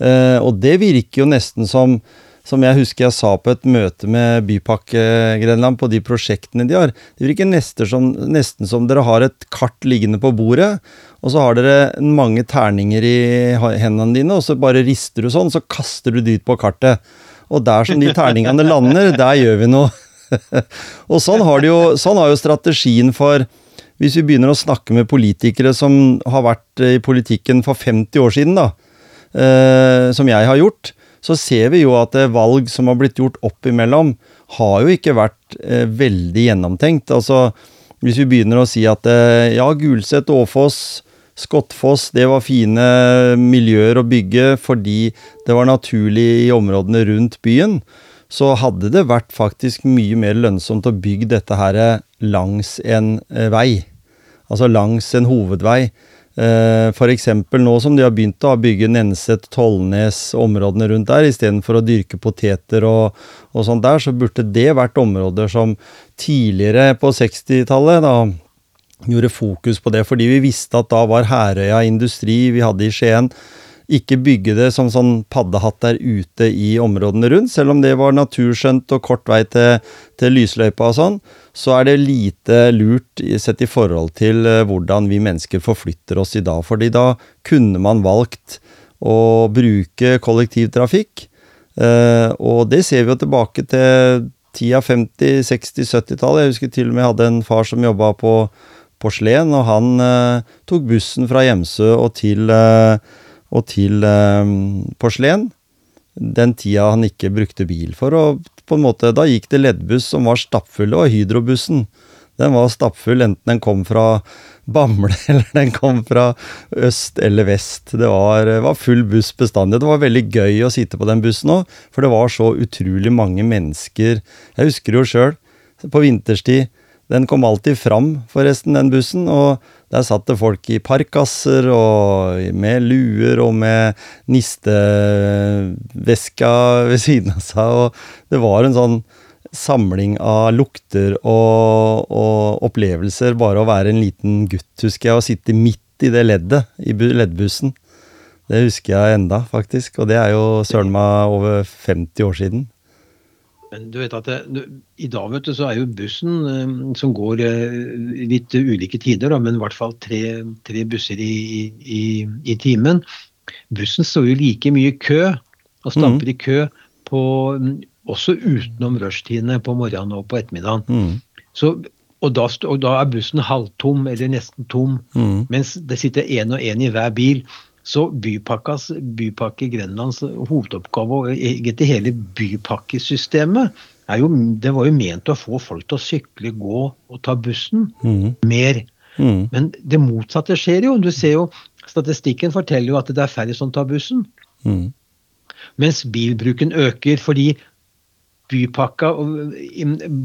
Eh, Og det virker jo nesten som som jeg husker jeg sa på et møte med Bypakke Grenland på de prosjektene de har. Det virker nesten som, nesten som dere har et kart liggende på bordet, og så har dere mange terninger i hendene dine, og så bare rister du sånn, så kaster du dit på kartet. Og der som de terningene lander, der gjør vi noe. og sånn har, jo, sånn har jo strategien for Hvis vi begynner å snakke med politikere som har vært i politikken for 50 år siden, da, eh, som jeg har gjort, så ser vi jo at eh, valg som har blitt gjort opp imellom, har jo ikke vært eh, veldig gjennomtenkt. Altså, hvis vi begynner å si at eh, ja, Gulset, Åfoss, Skottfoss, det var fine miljøer å bygge fordi det var naturlig i områdene rundt byen, så hadde det vært faktisk mye mer lønnsomt å bygge dette her langs en eh, vei. Altså langs en hovedvei. F.eks. For eksempel nå som de har begynt å bygge Nenset, Tollnes, områdene rundt der, istedenfor å dyrke poteter og, og sånt der, så burde det vært områder som tidligere på 60-tallet da gjorde fokus på det, fordi vi visste at da var Herøya industri vi hadde i Skien. Ikke bygge det som sånn paddehatt der ute i områdene rundt, selv om det var naturskjønt og kort vei til, til lysløypa og sånn, så er det lite lurt sett i forhold til eh, hvordan vi mennesker forflytter oss i dag. Fordi da kunne man valgt å bruke kollektivtrafikk, eh, og det ser vi jo tilbake til tida 50-, 60-, 70-tallet. Jeg husker til og med jeg hadde en far som jobba på, på Slen, og han eh, tok bussen fra Hjemsø og til, eh, og til eh, på Den tida han ikke brukte bil for. Og på en måte, da gikk det leddbuss som var stappfulle, og Hydrobussen. Den var stappfull, enten den kom fra Bamble eller den kom fra øst eller vest. Det var, var full buss bestandig. Det var veldig gøy å sitte på den bussen òg, for det var så utrolig mange mennesker. Jeg husker jo sjøl, på vinterstid. Den kom alltid fram, forresten, den bussen. Og der satt det folk i parkkasser og med luer og med nisteveska ved siden av seg. Og det var en sånn samling av lukter og, og, opplevelser. Bare å være en liten gutt, husker jeg, og sitte midt i det leddet i leddbussen. Det husker jeg enda, faktisk. Og det er jo søren meg over 50 år siden. Du vet at det, I dag vet du, så er jo bussen eh, som går eh, litt ulike tider, da, men i hvert fall tre, tre busser i, i, i, timen. Bussen står jo like mye i kø og stamper mm. i kø på også utenom rushtidene på morgenen og på ettermiddagen. Mm. Så, og, da, og, da, er bussen halvtom eller nesten tom, mm. mens det sitter én og én i hver bil. Så bypakkas, Bypakke Grenlands hovedoppgave og egentlig hele bypakkesystemet er jo, det var jo ment å få folk til å sykle, gå og ta bussen mm. mer. Mm. Men det motsatte skjer jo. Du ser jo, Statistikken forteller jo at det er færre som tar bussen. Mm. Mens bilbruken øker fordi bypakka og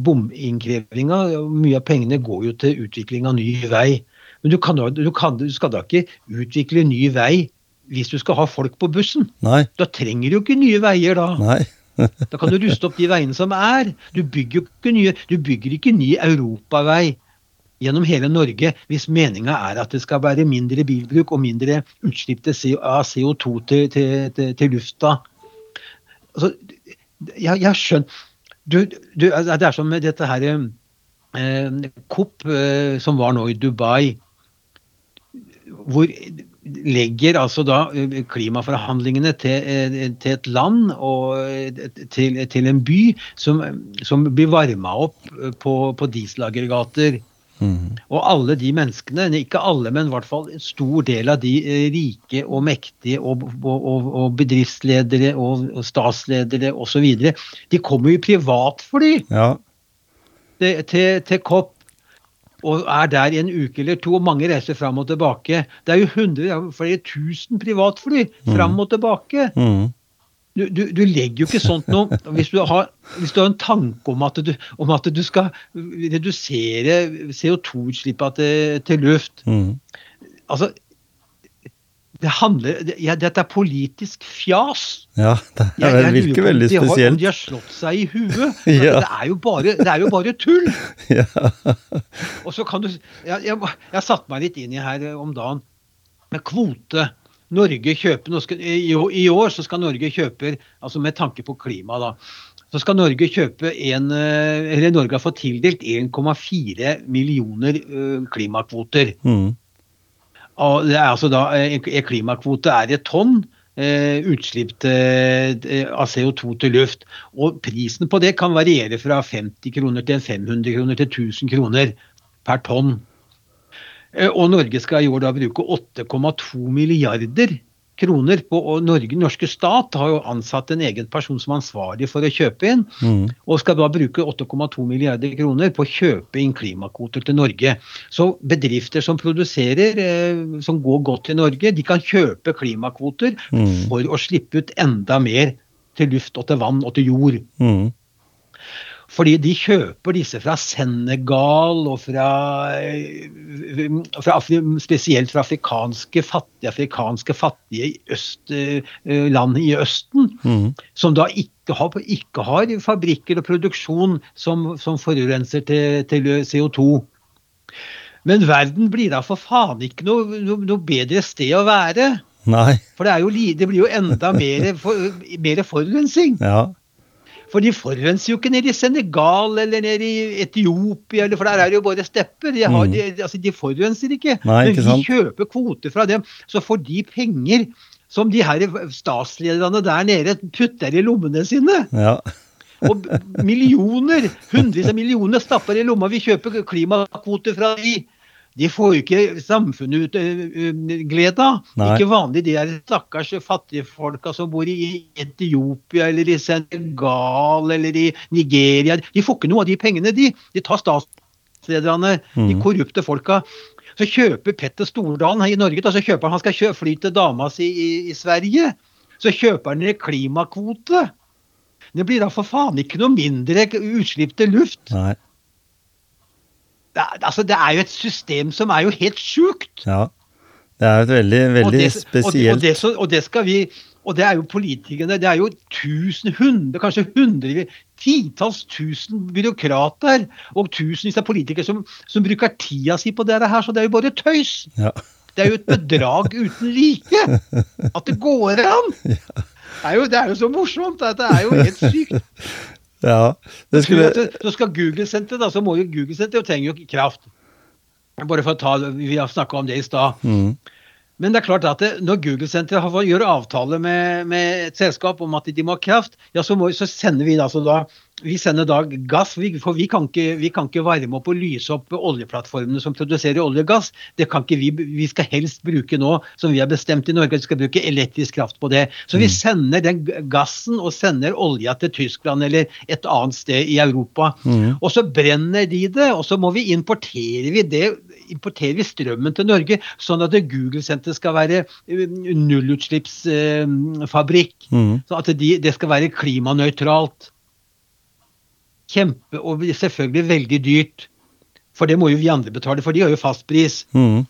bominnkrevinga, mye av pengene går jo til utvikling av ny vei. Men du, kan, du, kan, du, skal da ikke utvikle ny vei hvis du skal ha folk på bussen. Nei. Da trenger du jo ikke nye veier da. Nei. da kan du ruste opp de veiene som er. Du bygger, ikke nye, du bygger ikke ny europavei gjennom hele Norge hvis meninga er at det skal være mindre bilbruk og mindre utslipp av CO2 til, til, til, til lufta. Altså, jeg, jeg skjønner du, du, altså, Det er som dette her eh, eh, som var nå i Dubai, hvor legger altså da eh, klimaforhandlingene til, eh, til et land og eh, til, til en by som, som blir varma opp på, på dieselaggregater Mm. Og alle de menneskene, ikke alle, men i hvert fall en stor del av de eh, rike og mektige og, og, og bedriftsledere og, og statsledere osv., de kommer i privatfly ja. til, til, til COP og er der i en uke eller to. og Mange reiser fram og tilbake. Det er jo hundre, flere tusen privatfly fram mm. og tilbake. Mm du, du, du, legger jo ikke sånt noe hvis du, har, hvis du har, en tanke om at du, om at du skal redusere CO2-utslippene til, til, luft. Mm. Altså, det handler, ja, Dette er politisk fjas. Ja, det, er, jeg virker veldig de spesielt. Har, om de har slått seg i huet. ja. det, er bare, det er jo bare tull! ja. Og så kan du jeg, jeg, jeg satte meg litt inn i her om dagen med kvote. Norge kjøper, i, år så skal Norge kjøpe, altså med tanke på klima, da, så skal Norge kjøpe en, eh, eller Norge har fått tildelt 1,4 millioner uh, klimakvoter. Mm. Og det er altså da, En klimakvote er et tonn utslipp av CO2 til luft. Og prisen på det kan variere fra 50 kroner til 500 kroner til 1000 kroner per tonn. Eh, og Norge skal i år da bruke 8,2 milliarder kroner på og Norge, norske stat har jo ansatt en egen person som er ansvarlig for å kjøpe inn, mm. og skal da bruke 8,2 milliarder kroner på å kjøpe inn klimakvoter til Norge. Så bedrifter som produserer, eh, som går godt til Norge, de kan kjøpe klimakvoter mm. for å slippe ut enda mer til luft og til vann og til jord. Mm. Fordi de kjøper disse fra Senegal og fra, eh, fra spesielt fra afrikanske fattige, afrikanske fattige øst, eh, land i Østen, mm. som da ikke har, ikke har, fabrikker og produksjon som, som forurenser til, til, CO2. Men verden blir da for faen ikke noe, noe, noe bedre sted å være. Nei. For det, jo, det, blir jo enda mer, for, mer forurensning. Ja. For de forurenser jo ikke nede i Senegal eller nede i Etiopia, for der er det jo bare stepper. De, har, mm. de, altså, de forurenser ikke. Nei, ikke Men vi kjøper kvoter fra dem, så får de penger som de her statslederne der nede putter i lommene sine. Ja. og millioner, hundrevis av millioner stapper i lomma. Vi kjøper klimakvoter fra de. De får jo ikke samfunnet ut uh, glede av. Ikke vanlig de der stakkars fattige folka som bor i Etiopia eller i Senegal eller i Nigeria. De får ikke noe av de pengene, de. De tar statslederne, statslederne, de korrupte folka. Så kjøper Petter Stordalen her i Norge, da, så kjøper han, han skal fly til dama si i, i Sverige. Så kjøper han en klimakvote. Det blir da for faen ikke noe mindre utslipp til luft. Nei. Det, altså, det er jo et system som er jo helt sjukt. Ja. Det er et veldig, veldig Og det, spesielt og, det, så- og det skal vi Og det er jo politikerne. Det er jo tusen, hundre, kanskje hundre, titalls tusen byråkrater og tusenvis av politikere som, som bruker tida si på dette her, så det er jo bare tøys. ja. Det er jo et bedrag uten like. At det går an! Det er jo, det er jo så morsomt. Det er jo helt sykt. ja. Det skulle Så skal Google-senteret, da, så må jo Google-senteret trenger jo kraft. Bare for å ta, Vi har snakka om det i stad. mm, Men det er klart at det, når Google-senteret gjør fått avtale med, med et selskap om at de må ha kraft, ja, så, må, så sender vi da, så da vi sender da gass, for vi kan, ikke, vi kan ikke varme opp og lyse opp oljeplattformene som produserer olje og gass. Det kan ikke vi, vi skal helst bruke nå, som vi har bestemt i Norge, at vi skal bruke elektrisk kraft på det. Så vi sender den gassen og sender olja til Tyskland eller et annet sted i Europa. Og så brenner de det, og så må vi importere vi det, importerer vi strømmen til Norge, sånn at Google-senteret skal være eh, nullutslippsfabrikk. mm, Sånn at de, det skal være klimanøytralt. Kjempe, og selvfølgelig veldig dyrt. For det må jo vi andre betale, for de har jo fastpris. mm,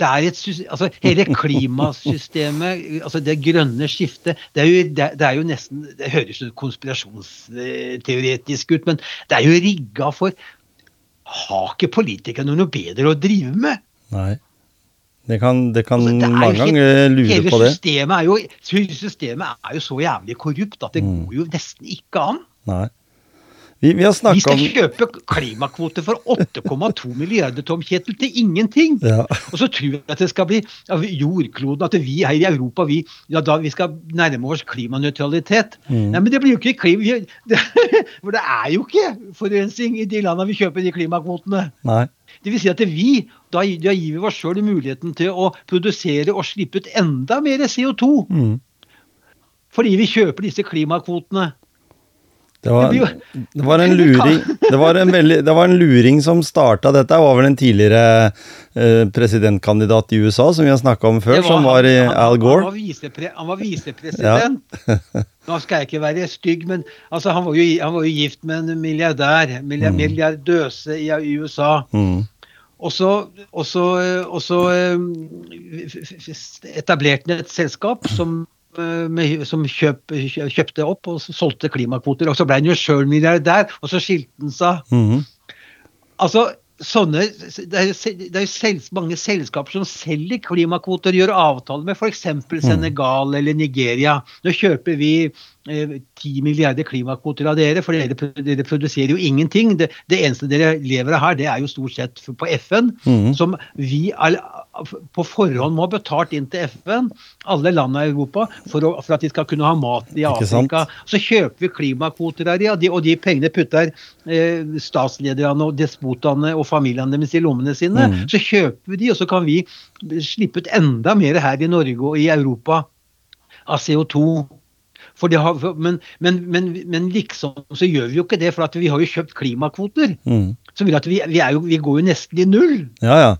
Det er et, altså Hele klimasystemet, altså det grønne skiftet Det er jo, det, det er jo nesten Det høres jo konspirasjonsteoretisk ut, men det er jo rigga for Har ikke politikerne noe bedre å drive med? Nei. Det kan, det kan Altså, det mange ganger lure Hele på det. systemet er, jo, systemet er jo så jævlig korrupt at det Mm. går jo nesten ikke an. Nei. Vi, vi Vi skal kjøpe klimakvoter for 8,2 milliarder Tom Kjetil til ingenting. ja, Og så tror jeg at det skal bli jordkloden, at vi her i Europa vi, ja, da, vi skal nærme oss klimanøytralitet. Mm. Nei, men det blir jo ikke klima... vi- Det, for det er jo ikke forurensning i de landene vi kjøper de klimakvotene. Nei. Det vil si at vi, da, da gir vi oss sjøl muligheten til å produsere og slippe ut enda mer CO2. Mm. Fordi vi kjøper disse klimakvotene. Det var, Det var en luring Det var en, veldig, det var en luring som starta dette. var vel en tidligere eh, presidentkandidat i USA som vi har snakka om før, var, som var i han- Al Gore. han var visepresident. Nå skal jeg ikke være stygg, men altså, han, var jo, han var jo gift med en milliardær. Milliard, Milliardøse i, USA. Mm. Og så, etablerte han et selskap som, med, som kjøp, kjøpte opp og solgte klimakvoter. Og så ble han jo sjøl milliardær, og så skilte han seg. Mhm. Altså, sånne, det er jo, det er selv, mange selskaper som selger klimakvoter, gjør avtaler med f.eks. Senegal eller Nigeria. Nå kjøper vi eh, 10 milliarder klimakvoter av dere, for dere, dere produserer jo ingenting. Det, det eneste dere lever av her, det er jo stort sett på FN, Mhm. som vi all, på forhånd må ha betalt inn til FN, alle landene i Europa, for, å, for at de skal kunne ha mat i Afrika. Så kjøper vi klimakvoter her, ja, de, og de pengene putter eh, statslederne og despotene og familiene deres i lommene sine. Mm. Så kjøper vi de, og så kan vi slippe ut enda mer her i Norge og i Europa av CO2. For det har, men, men, men, men liksom så gjør vi jo ikke det, for at vi har jo kjøpt klimakvoter. Mm. Som vil at vi, vi, er jo, vi går jo nesten i null. Ja, ja.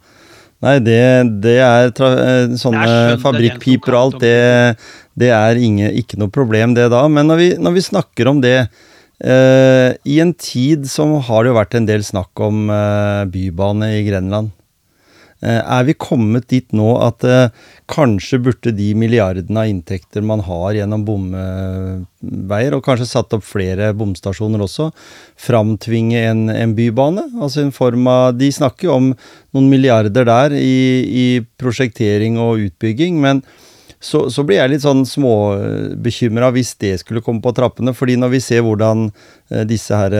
Nei, det, det er tra eh, sånne Det er fabrikkpiper og alt, det, det er inge, ikke noe problem det da. Men når vi, når vi snakker om det eh, I en tid som har det jo vært en del snakk om eh, bybane i Grenland. Eh, er vi kommet dit nå at eh, kanskje burde de milliardene av inntekter man har gjennom bomveier, og kanskje satt opp flere bomstasjoner også, framtvinge en, en bybane? Altså en form av De snakker jo om noen milliarder der i, i prosjektering og utbygging, men så, så blir jeg litt sånn småbekymra hvis det skulle komme på trappene. fordi når vi ser hvordan eh, disse her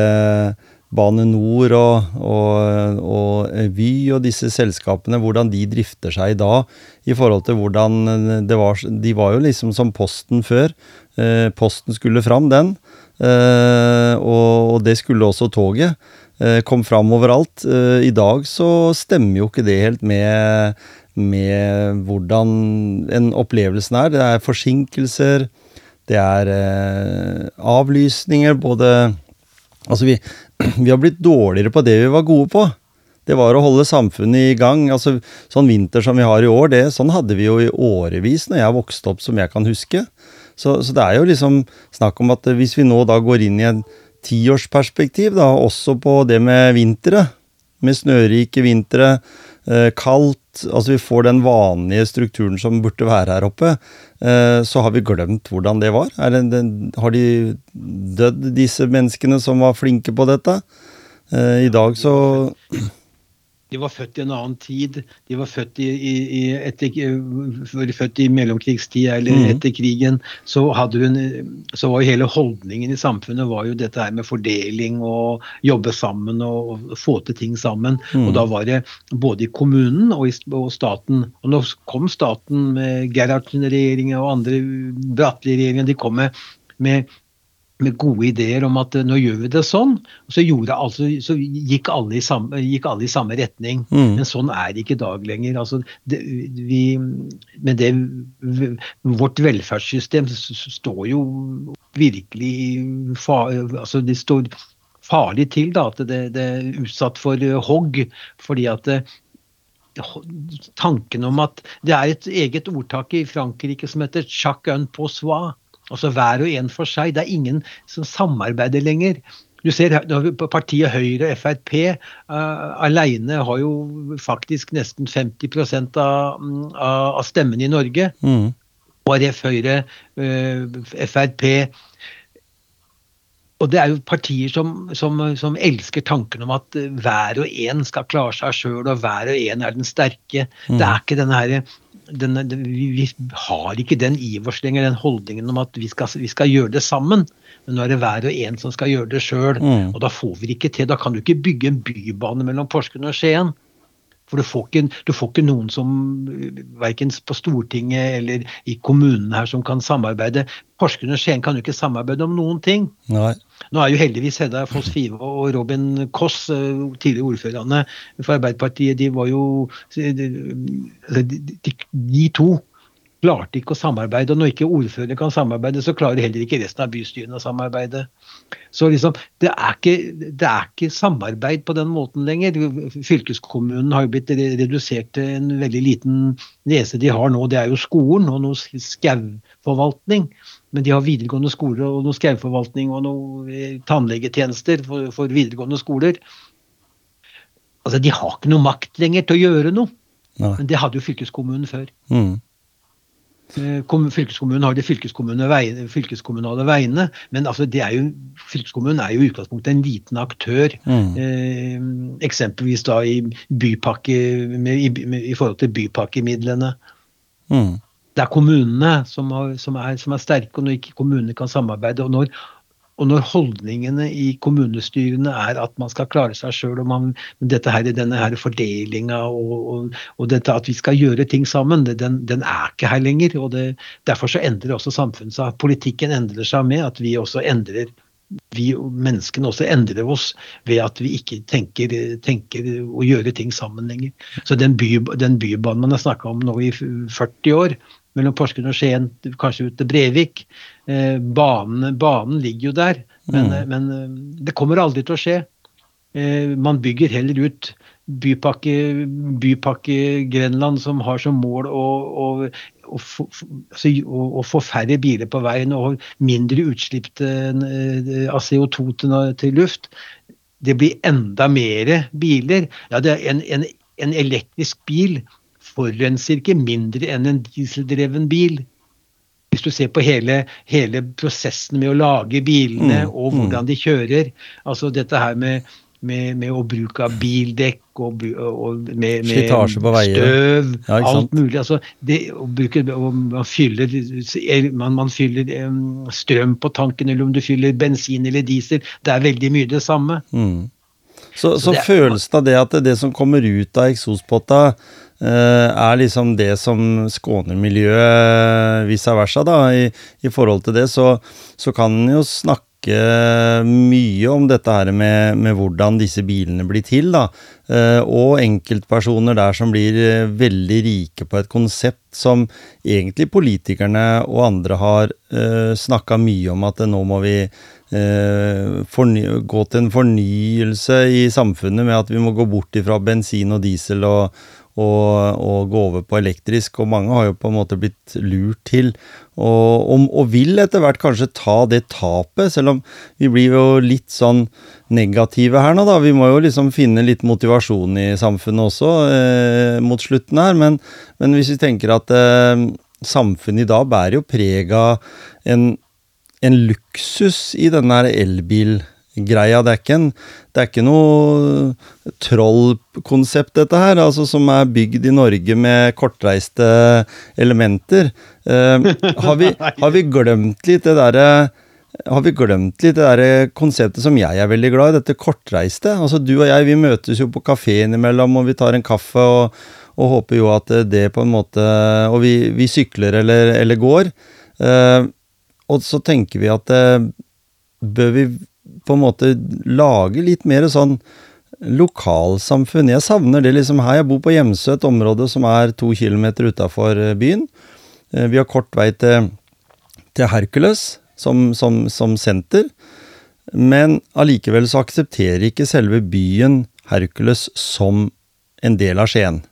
Bane Nor og, og, og eh, Vy og disse selskapene, hvordan de drifter seg i dag i forhold til hvordan eh, det var De var jo liksom som Posten før. Eh, posten skulle fram, den. Og, det skulle også toget. Kom fram overalt. I dag så stemmer jo ikke det helt med, med hvordan en opplevelsen er. Det er forsinkelser, det er avlysninger, både Altså, vi, vi har blitt dårligere på det vi var gode på. Det var å holde samfunnet i gang. altså Sånn vinter som vi har i år, det, sånn hadde vi jo i årevis når jeg vokste opp, som jeg kan huske. Så, så det er jo liksom snakk om at hvis vi nå da går inn i en tiårsperspektiv, da, også på det med vinteret, med snørike vintre, eh, kaldt Altså vi får den vanlige strukturen som burde være her oppe. Eh, så har vi glemt hvordan det var. Det, har de dødd, disse menneskene som var flinke på dette? Eh, I dag så de var født i en annen tid. De var født i, i, i, etter, født i mellomkrigstida eller mm. etter krigen. Så, hun, så, var jo hele holdningen i samfunnet var jo dette her med fordeling og jobbe sammen og, og få til ting sammen. Mm. Og da var det både i kommunen og i og staten. Og nå kom staten med Gerhardsen-regjeringa og andre Bratteli-regjeringa. De kom med, med med gode ideer om at eh, nå gjør vi det sånn. Og så, altså, så gikk, alle i samme, gikk alle i samme retning. Mm. Men sånn er det ikke i dag lenger. Altså, det, vi, men det, vårt velferdssystem står jo virkelig far, altså det står farlig til. da, At det, det er utsatt for hogg. fordi at det, tanken om at Det er et eget ordtak i Frankrike som heter 'chaque un pour soi'. Altså hver og en for seg. Det er ingen som samarbeider lenger. Du ser Partiet Høyre og Frp uh, eh, alene har jo faktisk nesten 50% av, av stemmene i Norge. Mm. KrF, Høyre, uh, Frp. Og det er jo partier som, som, som, elsker tanken om at hver og en skal klare seg sjøl, og hver og en er den sterke. Mm. Det er ikke denne her den, den, vi, har ikke den i oss lenger, den holdningen om at vi skal, vi skal, gjøre det sammen. Men nå er det hver og en som skal gjøre det sjøl. Mm. Og da får vi det ikke til. Da kan du ikke bygge en bybane mellom Porsgrunn og Skien. For du får, ikke, du får ikke noen som, verken på Stortinget eller i kommunene her, som kan samarbeide. Porsgrunn og Skien kan jo ikke samarbeide om noen ting. Nei. Nå er jo heldigvis Hedda Foss Five og Robin Koss, eh, tidligere ordførerne for Arbeiderpartiet, de var jo De, de, de to klarte ikke å samarbeide. Og når ikke ordførerne kan samarbeide, så klarer heller ikke resten av bystyrene å samarbeide. Så liksom, det er, ikke, det er ikke samarbeid på den måten lenger. Fylkeskommunen har jo blitt redusert til en veldig liten nese de har nå. Det er jo skolen og noe skauforvaltning. Men de har videregående skoler og noe skauforvaltning og noe eh, tannlegetjenester for, for videregående skoler. Altså, De har ikke noe makt lenger til å gjøre noe. Nei. Men det hadde jo fylkeskommunen før. Mm. Eh, fylkeskommunen har de fylkeskommunale, fylkeskommunale veiene, men altså er jo, fylkeskommunen er jo i utgangspunktet en liten aktør. Mm. Eh, eksempelvis da i bypakke, i, i, forhold til bypakkemidlene. Mm. Det er kommunene som, har, som, er, som, er, sterke, og når ikke kommunene kan samarbeide. og når og når holdningene i kommunestyrene er at man skal klare seg sjøl, og dette her, denne her fordelinga og, og, og, dette at vi skal gjøre ting sammen, den, den er ikke her lenger. og det, Derfor så endrer også samfunnet seg. Politikken endrer seg med at vi også endrer vi menneskene også endrer oss ved at vi ikke tenker, tenker å gjøre ting sammen lenger. Så den, by, den bybanen man har snakka om nå i 40 år, mellom Porsgrunn og Skien, kanskje ut til Brevik. Eh, banen, banen, ligger jo der, men, mm. Men, eh, det kommer aldri til å skje. Eh, man bygger heller ut bypakke, bypakke Grenland, som har som mål å, å, å, få, å, få færre biler på veien og mindre utslipp av CO2 til, til luft. Det blir enda mer biler. Ja, det er en, en, en elektrisk bil forurenser ikke mindre enn en dieseldreven bil. Hvis du ser på hele, hele prosessen med å lage bilene mm, og mm. hvordan de kjører. Altså dette her med, med, med å bruke av bildekk og, og med, med støv, ja, alt mulig. Altså det, å bruke, man, fyller, man, man fyller um, strøm på tanken, eller om du fyller bensin eller diesel. Det er veldig mye det samme. Mm. Så, så, så det, følelsen av det at det, som kommer ut av eksospotta, Eh, er liksom det som skåner miljøet vice versa, da. I, i forhold til det så, så kan en jo snakke mye om dette her med, med, hvordan disse bilene blir til, da. Eh, og enkeltpersoner der som blir eh, veldig rike på et konsept som egentlig politikerne og andre har snakka mye om at nå må vi gå til en fornyelse i samfunnet med at vi må gå bort ifra bensin og diesel og, og, og, gå over på elektrisk, og mange har jo på en måte blitt lurt til. Og, og, og, vil etter hvert kanskje ta det tapet, selv om vi blir jo litt sånn negative her nå, da. Vi må jo liksom finne litt motivasjon i samfunnet også eh, mot slutten her. Men, men, hvis vi tenker at eh, samfunnet i dag bærer jo preg av en, en luksus i denne elbil greia. Det er ikke, en, det er ikke noe trollkonsept, dette her, altså som er bygd i Norge med kortreiste elementer. Eh, har, vi, har, vi, glemt litt det derre har vi glemt litt det der konseptet som jeg er veldig glad i, dette kortreiste? Altså Du og jeg vi møtes jo på kafé innimellom, og vi tar en kaffe og, og håper jo at det på en måte Og vi, vi sykler eller, eller går. Uh, og så tenker vi at eh, bør vi på en måte lage litt mer sånn lokalsamfunn. Jeg savner det liksom her. Jeg bor på Hjemsø, et område som er to kilometer utafor eh, byen. Eh, vi har kort vei til, til Hercules som, som, som, senter. Men allikevel så aksepterer ikke selve byen Hercules som en del av Skien.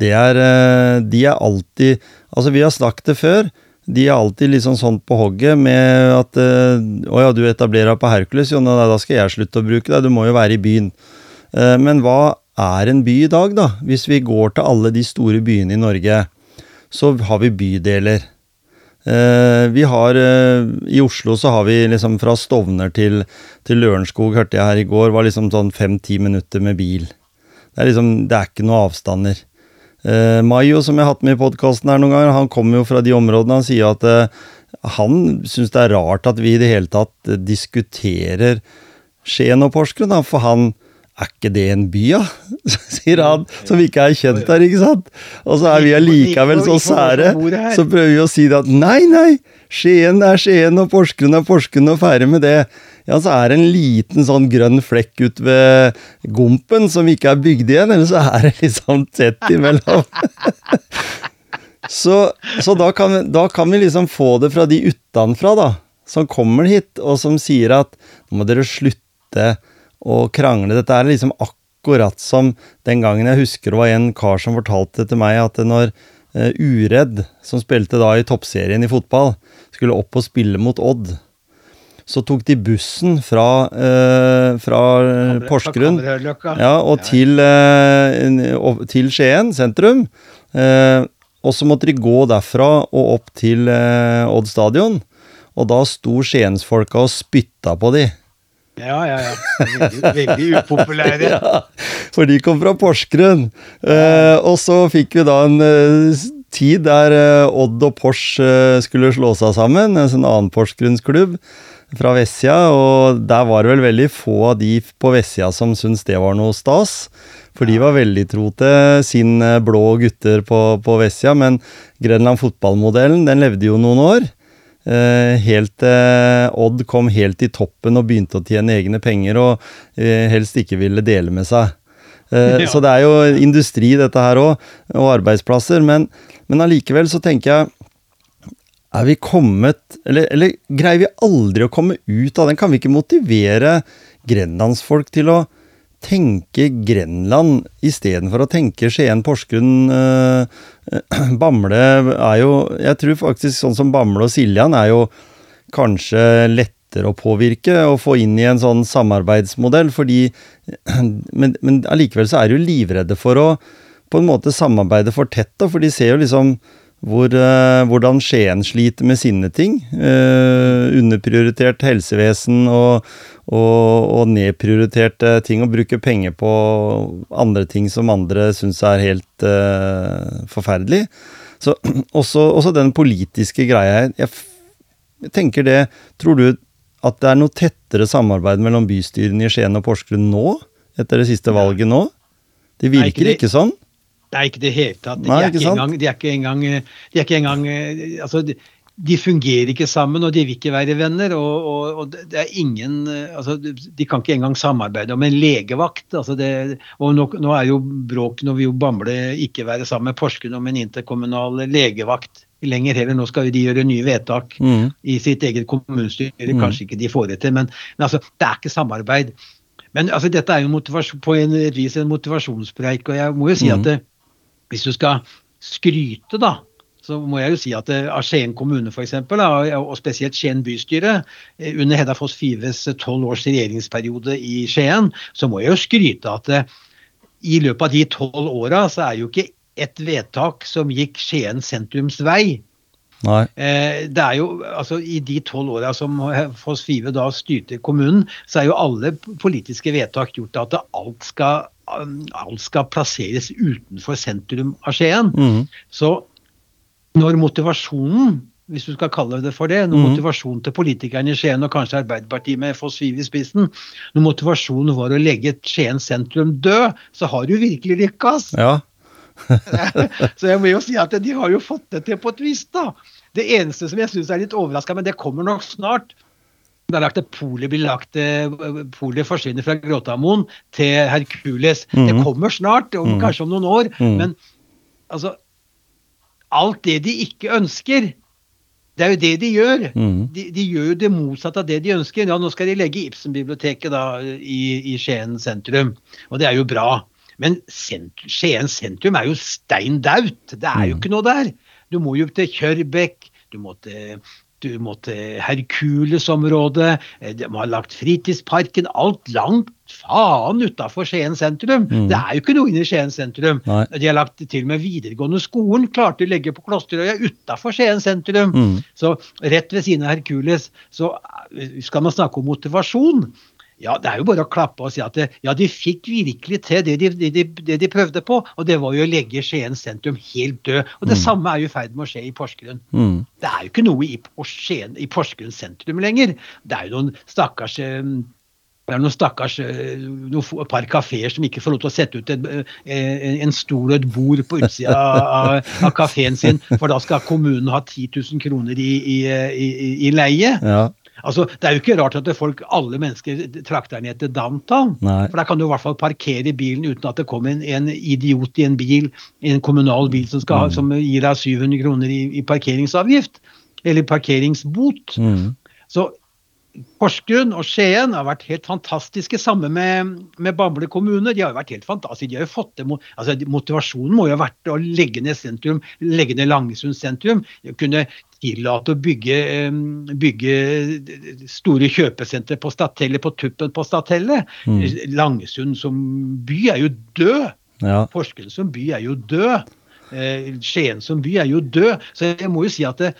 Det er eh, De er alltid Altså, vi har snakket det før de er alltid liksom sånn på hogget med at uh, 'Å ja, du etablerer deg på Hercules, jo, da skal jeg slutte å bruke deg. Du må jo være i byen.' Uh, men hva er en by i dag, da? Hvis vi går til alle de store byene i Norge, så har vi bydeler. Uh, vi har I Oslo så har vi liksom fra Stovner til, til Lørenskog, hørte jeg her i går, var liksom sånn fem-ti minutter med bil. Det er liksom, det er ikke noe avstander. Uh, Mayo, som jeg har hatt med i podkasten her noen ganger, han kommer jo fra de områdene. Han sier at uh, han syns det er rart at vi i det hele tatt uh, diskuterer Skien og Porsgrunn, for han er ikke det en by, da? sier han, som ikke er kjent der, ikke sant? Og så er vi allikevel så sære, så prøver vi å si det at nei, nei, Skien er Skien, og Porsgrunn er Porsgrunn, og ferdig med det ja, så er det en liten sånn grønn flekk ut ved Gompen som ikke er bygd igjen, eller så er det liksom tett imellom. så, så da, kan, da, kan, vi liksom få det fra de utenfra, da, som kommer hit, og som sier at nå må dere slutte å krangle. Dette er liksom akkurat som den gangen jeg husker det var en kar som fortalte til meg at når uh, Uredd, som spilte da i toppserien i fotball, skulle opp og spille mot Odd så tok de bussen fra, eh, fra Porsgrunn ja, og til, eh, til, Skien sentrum. Eh, og så måtte de gå derfra og opp til eh, Odd stadion. Og da sto skiensfolka og spytta på de. Ja, ja, ja. Veldig, veldig upopulære. ja, for de kom fra Porsgrunn. Eh, og så fikk vi da en eh, tid der eh, Odd og Pors eh, skulle slå seg sammen, en sånn annen Porsgrunnsklubb fra vestsida, og der var det vel veldig få av de på vestsida som syntes det var noe stas. For de var veldig tro til sin eh, blå gutter på, på vestsida, men Grenland fotballmodellen den levde jo noen år. Eh, helt eh, Odd kom helt i toppen og begynte å tjene egne penger og eh, helst ikke ville dele med seg. Eh, ja. Så det er jo industri, dette her òg, og arbeidsplasser. Men, men allikevel så tenker jeg er vi kommet eller, eller, greier vi aldri å komme ut av den? Kan vi ikke motivere grenlandsfolk til å tenke Grenland istedenfor å tenke Skien, Porsgrunn øh, Bamble er jo Jeg tror faktisk sånn som Bamble og Siljan er jo kanskje lettere å påvirke og få inn i en sånn samarbeidsmodell, fordi Men, men allikevel så er de jo livredde for å på en måte samarbeide for tett, da, for de ser jo liksom hvor, uh, hvordan Skien sliter med sine ting. Eh, underprioritert helsevesen og, og, og, nedprioriterte ting. Og bruke penger på andre ting som andre syns er helt eh, forferdelig. Så også, også, den politiske greia jeg, jeg tenker det Tror du at det er noe tettere samarbeid mellom bystyrene i Skien og Porsgrunn nå? Etter det siste valget nå? Det virker Nei, ikke, ikke sånn? Nei, ikke i det hele tatt. De, Nei, er ikke engang, de er ikke engang, de er ikke engang altså, de fungerer ikke sammen, og de vil ikke være venner. Og, og, og det er ingen altså, De kan ikke engang samarbeide om en legevakt. Altså det, og nå, nå, er jo bråk når vi jo Bamble ikke være sammen med Porsgrunn om en interkommunal legevakt lenger heller. Nå skal de gjøre nye vedtak mm. i sitt eget kommunestyre. Mm. Kanskje ikke de får det til, men, men altså, det er ikke samarbeid. Men altså, dette er jo på en, et vis en motivasjonspreik. Og jeg må jo si mm. at det, hvis du skal skryte, da, så må jeg jo si at av Skien kommune for eksempel, og spesielt Skien bystyre, eh, under Hedda Foss Fives tolv års regjeringsperiode i Skien, så må jeg jo skryte at i løpet av de tolv åra så er jo ikke et vedtak som gikk Skien sentrums vei. Nei. det er jo, altså I de tolv åra som Foss Five da styrte kommunen, så er jo alle politiske vedtak gjort at alt skal, alt skal plasseres utenfor sentrum av Skien. Mm. Så når motivasjonen hvis du skal kalle det for det, når mm. motivasjonen til politikerne i Skien, og kanskje Arbeiderpartiet med Foss Viv i spissen, når motivasjonen var å legge Skien sentrum død, så har du virkelig lykkes. Ja. så jeg må jo si at de har jo fått det til på et vis, da. Det eneste som jeg syns er litt overraska, men det kommer nok snart, det er lagt et polet blir lagt Poli Polet forsvinner fra Gråtamoen til Hercules. Mm. Det kommer snart, om, mm. kanskje om noen år. Mm. Men altså alt det de ikke ønsker. Det er jo det de gjør. Mm. De, de, gjør jo det motsatte av det de ønsker. Ja, nå skal de legge Ibsen-biblioteket i, i, Skien sentrum, og det er jo bra. Men sentrum, Skien sentrum er jo stein daut. Det er jo mm. ikke noe der. Du må jo til Kjørbekk, du må til du må til Herkulesområdet, eh, de har lagt fritidsparken, alt langt faen utafor Skien sentrum. Mm. Det er jo ikke noe inne i Skien sentrum. Nei. De har lagt til og med videregående skolen klarte å legge på Klosterøya utafor Skien sentrum. Mm. Så rett ved siden av Herkules så eh, skal man snakke om motivasjon. Ja, Det er jo bare å klappe og si at det, ja, de fikk virkelig til det de, de, det de, prøvde på. Og det var jo å legge Skien sentrum helt død. Og det mm. samme er jo i ferd med å skje i Porsgrunn. Mm. Det er jo ikke noe i, Skien, i Porsgrunn sentrum lenger. Det er jo noen stakkars eh, det er noen stakkars eh, noen, par kafeer som ikke får lov til å sette ut en, eh, en stol og et bord på utsida av, av kafeen sin, for da skal kommunen ha 10 000 kroner i, i, i, i leie. Ja. Altså, Det er jo ikke rart at folk, alle mennesker trakter ned til downtown. Nei. For der kan du i hvert fall parkere bilen uten at det kommer en, en idiot i en bil, en kommunal bil som, skal, mm. som gir deg 700 kroner i, i parkeringsavgift. Eller parkeringsbot. Mm. Så Porsgrunn og Skien har vært helt fantastiske, sammen med, med Bamble kommune. De har jo vært helt fantastiske. De har jo fått det, altså Motivasjonen må jo ha vært å legge ned sentrum, legge ned Langesund sentrum. Kunne tillate å bygge, bygge store kjøpesentre på Statellet, på tuppen på Statellet. Mm. Langesund som by er jo død. Ja. Porsgrunn som by er jo død. Eh, Skien som by er jo død. Så jeg må jo si at det,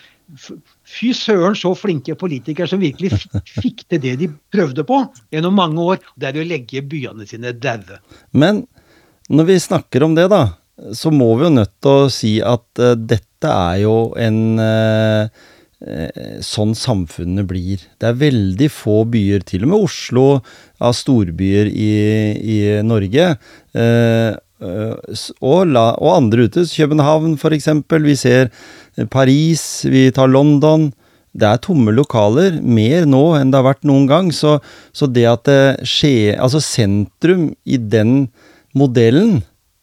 Fy søren, så flinke politikere som virkelig fikk til det de prøvde på gjennom mange år. Det er å legge byene sine daue. Men når vi snakker om det, da, så må vi jo nødt til å si at uh, dette er jo en uh, sånn samfunnet blir. Det er veldig få byer, til og med Oslo, av storbyer i, i Norge. Uh, og, la, og, andre ute. København, f.eks. Vi ser Paris, vi tar London. Det er tomme lokaler, mer nå enn det har vært noen gang. Så, så det at det skjer Altså, sentrum i den modellen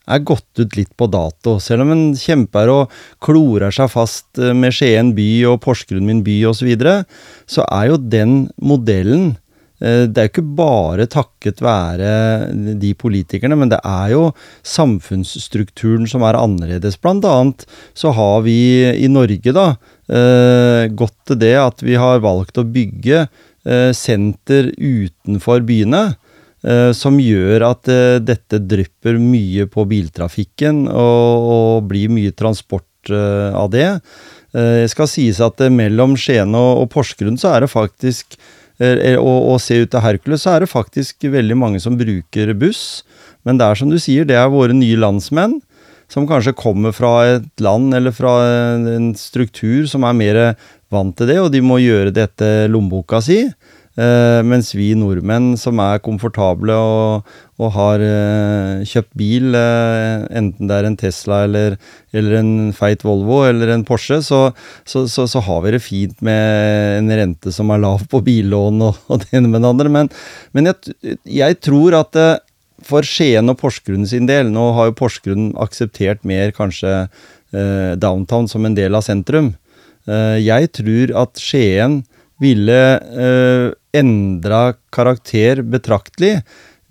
er gått ut litt på dato. Selv om en kjemper og klorer seg fast eh, med Skien by og Porsgrunn min by osv., så, videre, så er jo den modellen eh, det er jo ikke bare takket være de politikerne, men det er jo samfunnsstrukturen som er annerledes. Blant annet så har vi i Norge da eh, gått til det at vi har valgt å bygge eh, senter utenfor byene. Eh, som gjør at eh, dette drypper mye på biltrafikken, og, og blir mye transport eh, av det. Eh, det skal sies at mellom Skien og Porsgrunn så er det faktisk og, og se ut til Hercules, så er det faktisk veldig mange som bruker buss. Men det er som du sier, det er våre nye landsmenn som kanskje kommer fra et land eller fra en struktur som er mer vant til det, og de må gjøre det etter lommeboka si. Eh, mens vi nordmenn som er komfortable og, og har uh, kjøpt bil, uh, enten det er en Tesla eller, eller, en feit Volvo eller en Porsche, så, så, så, så, har vi det fint med en rente som er lav på billån og, og det ene med det andre. Men, men jeg, jeg, tror at for Skien og Porsgrunn sin del Nå har jo Porsgrunn akseptert mer kanskje downtown som en del av sentrum. Jeg tror at Skien ville endra karakter betraktelig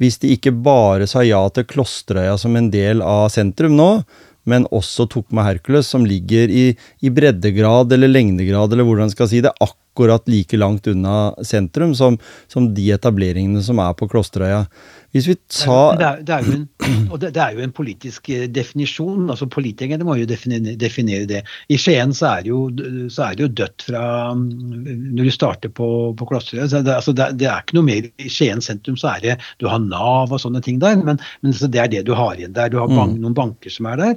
hvis de ikke bare sa ja til Klosterøya som en del av sentrum nå, men også tok med Hercules, som ligger i, i breddegrad eller lengdegrad, eller hvordan skal si det, akkurat like langt unna sentrum som, som de etableringene som er på Klosterøya. Hvis vi tar det, er, det, er en, og det, det, er jo en politisk eh, definisjon. altså Politikerne må jo definere, definere det. I Skien så er, jo, så er det jo dødt fra Når du starter på, på Klosterøy. Det, altså det, det, er ikke noe mer I Skien sentrum så er det Du har Nav og sånne ting der, men, men det er det du har igjen der. Du har bank, mm. noen banker som er der.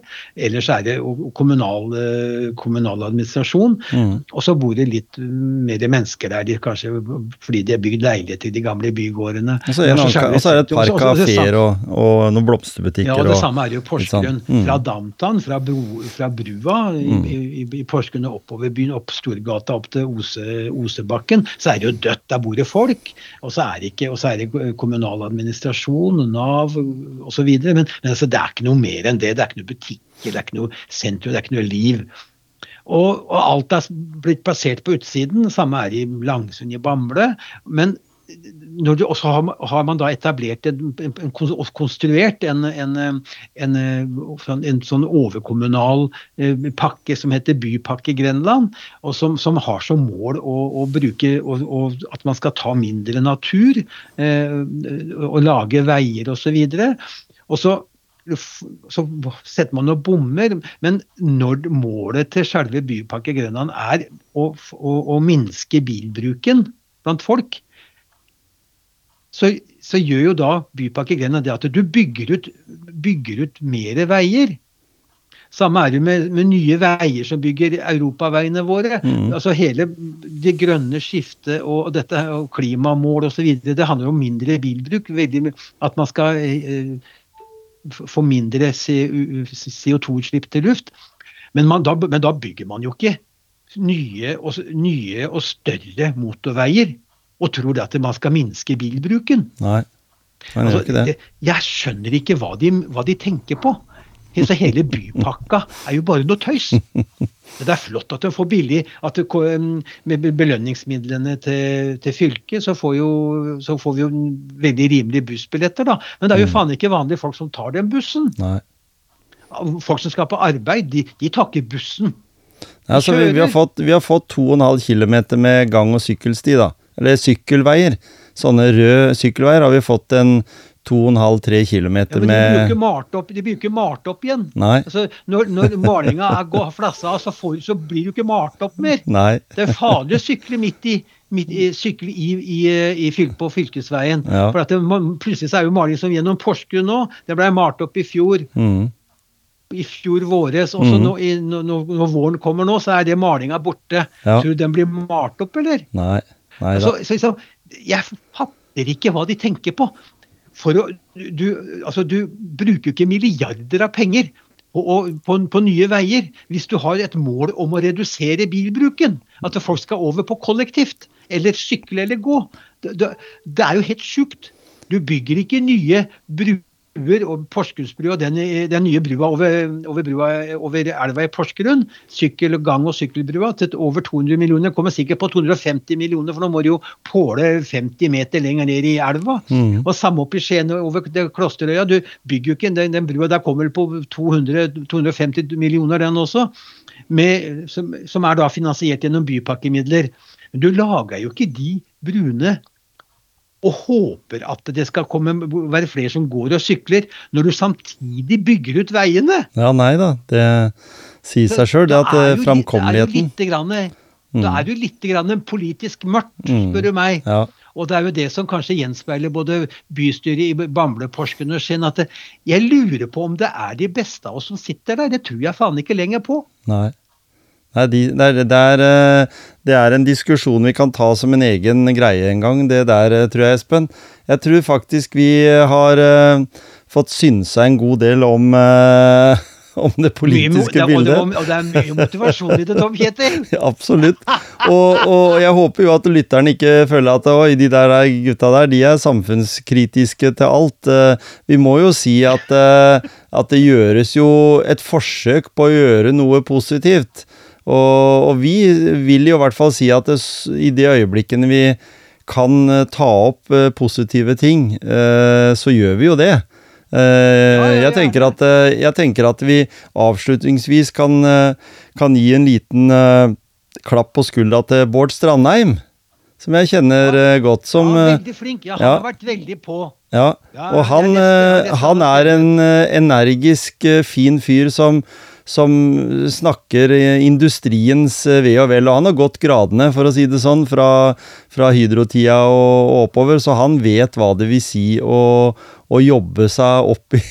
Ellers er det kommunal, eh, kommunal administrasjon. Mm. Og så bor det litt mer mennesker der, de, kanskje fordi de har bygd leiligheter i de gamle bygårdene. Og så er det et par kafeer og, og, noen blomsterbutikker. Ja, og det og, samme er jo Porsgrunn. Mm. Fra Damtan, fra, bro, fra brua i, mm. i, i Porsgrunn og oppover byen, opp Storgata opp til Ose, Osebakken, så er det jo dødt. Der bor det folk. Og så er det, ikke, og så er det kommunal administrasjon, Nav osv. Men, men altså, det er ikke noe mer enn det. Det er ikke noe butikker, det er ikke noe sentrum, det er ikke noe liv. Og, og, alt er blitt plassert på utsiden. Samme er i Langsund i Bamble. Men når du, også har, man da etablert en, en, konstruert en, en, en, sånn overkommunal eh, pakke som heter Bypakke Grenland, og som, som har som mål å, å bruke og, og at man skal ta mindre natur eh, og lage veier osv. Og så så setter man noen bommer, men når målet til selve Bypakke Grenland er å, å, å minske bilbruken blant folk, så, så, gjør jo da Bypakke Grenland det at du bygger ut, bygger ut mer veier. Samme er det med, med, nye veier som bygger europaveiene våre. Mm. Altså Hele det grønne skiftet og dette og klimamål osv. Det handler om mindre bilbruk. Veldig, at man skal eh, få mindre CO2-utslipp til luft. Men, man, da, men, da, bygger man jo ikke nye og, nye og større motorveier og tror det at man skal minske bilbruken. Nei, man altså, ikke det. Jeg skjønner ikke hva de, hva de tenker på. Så hele bypakka er jo bare noe tøys. Det er flott at de får billig at det, Med belønningsmidlene til, til fylket, så får, jo, så får, vi jo veldig rimelige bussbilletter, da. Men det er jo mm. faen ikke vanlige folk som tar den bussen. Nei. Folk som skal på arbeid, de, de tar ikke bussen. Ja, vi, vi, har fått, vi har fått 2,5 km med gang- og sykkelsti, da eller sykkelveier. Sånne røde sykkelveier har vi fått en 2,5-3 km med ja, men de blir, jo ikke, blir ikke malt opp igjen. Nei. Altså, når, når malinga er flassa av, så, så, blir du ikke malt opp mer. Nei. Det er farlig å sykle midt i, midt i, sykle i, i, i fyl, på fylkesveien. Ja. For det, Plutselig så er jo maling som gjennom Porsgrunn nå. Det ble malt opp i fjor. Mm. I fjor våres. Og mm. når, når, når, våren kommer nå, så er det malinga borte. Ja. Tror du den blir malt opp, eller? Nei. Så, så liksom, jeg fatter ikke hva de tenker på. Å, du, altså, du bruker ikke milliarder av penger på, på, på, nye veier hvis du har et mål om å redusere bilbruken. At folk skal over på kollektivt, eller sykle eller gå. Det, det, det er jo helt sjukt. Du bygger ikke nye bruker bruer, og Porsgrunnsbrua, den, den, nye brua over, over, brua, over elva i Porsgrunn, sykkel, gang- og sykkelbrua, til over 200 millioner. Kommer sikkert på 250 millioner, for nå må de jo påle 50 meter lenger ned i elva. Mm. Og samme opp i Skien over Klosterøya. Du bygger jo ikke den, den brua, der kommer vel på 200, 250 millioner, den også. Med, som, som er da finansiert gjennom bypakkemidler. Men du lager jo ikke de brune og håper at det skal komme, være flere som går og sykler, når du samtidig bygger ut veiene. Ja, nei da. Det sier seg sjøl, det at eh, framkommeligheten Det er jo da er du jo litt grann politisk mørkt, mm. spør du meg. Ja. Og det er jo det som kanskje gjenspeiler både bystyret i Bamble, Porsgrunn og Skien. At jeg lurer på om det er de beste av oss som sitter der. Det tror jeg faen ikke lenger på. Nei. Nei, de, det, er, det, er, eh, det, er, en diskusjon vi kan ta som en egen greie en gang, det der, eh, tror jeg, Espen. Jeg tror faktisk vi har uh, fått synsa en god del om om det politiske mye, bildet. Og det, det, er mye motivasjon i det, Tom Kjetil! ja, absolutt. Og, og, jeg håper jo at lytterne ikke føler at oi, de der gutta der, de er samfunnskritiske til alt. Eh, vi må jo si at, eh, at det gjøres jo et forsøk på å gjøre noe positivt. Og, og vi vil jo i hvert fall si at det, i de øyeblikkene vi kan eh, ta opp positive ting, så gjør vi jo det. Jeg, tenker at, jeg, tenker at, vi avslutningsvis kan, kan gi en liten klapp på skuldra til Bård Strandheim. Som jeg kjenner godt. Som, ja, veldig flink. Ja, han ja. har vært veldig på. Ja, og han, han er en energisk, fin fyr som, som snakker industriens ve og vel. Og han har gått gradene, for å si det sånn, fra, fra hydrotida og, og oppover, så han vet hva det vil si å, å jobbe seg opp i,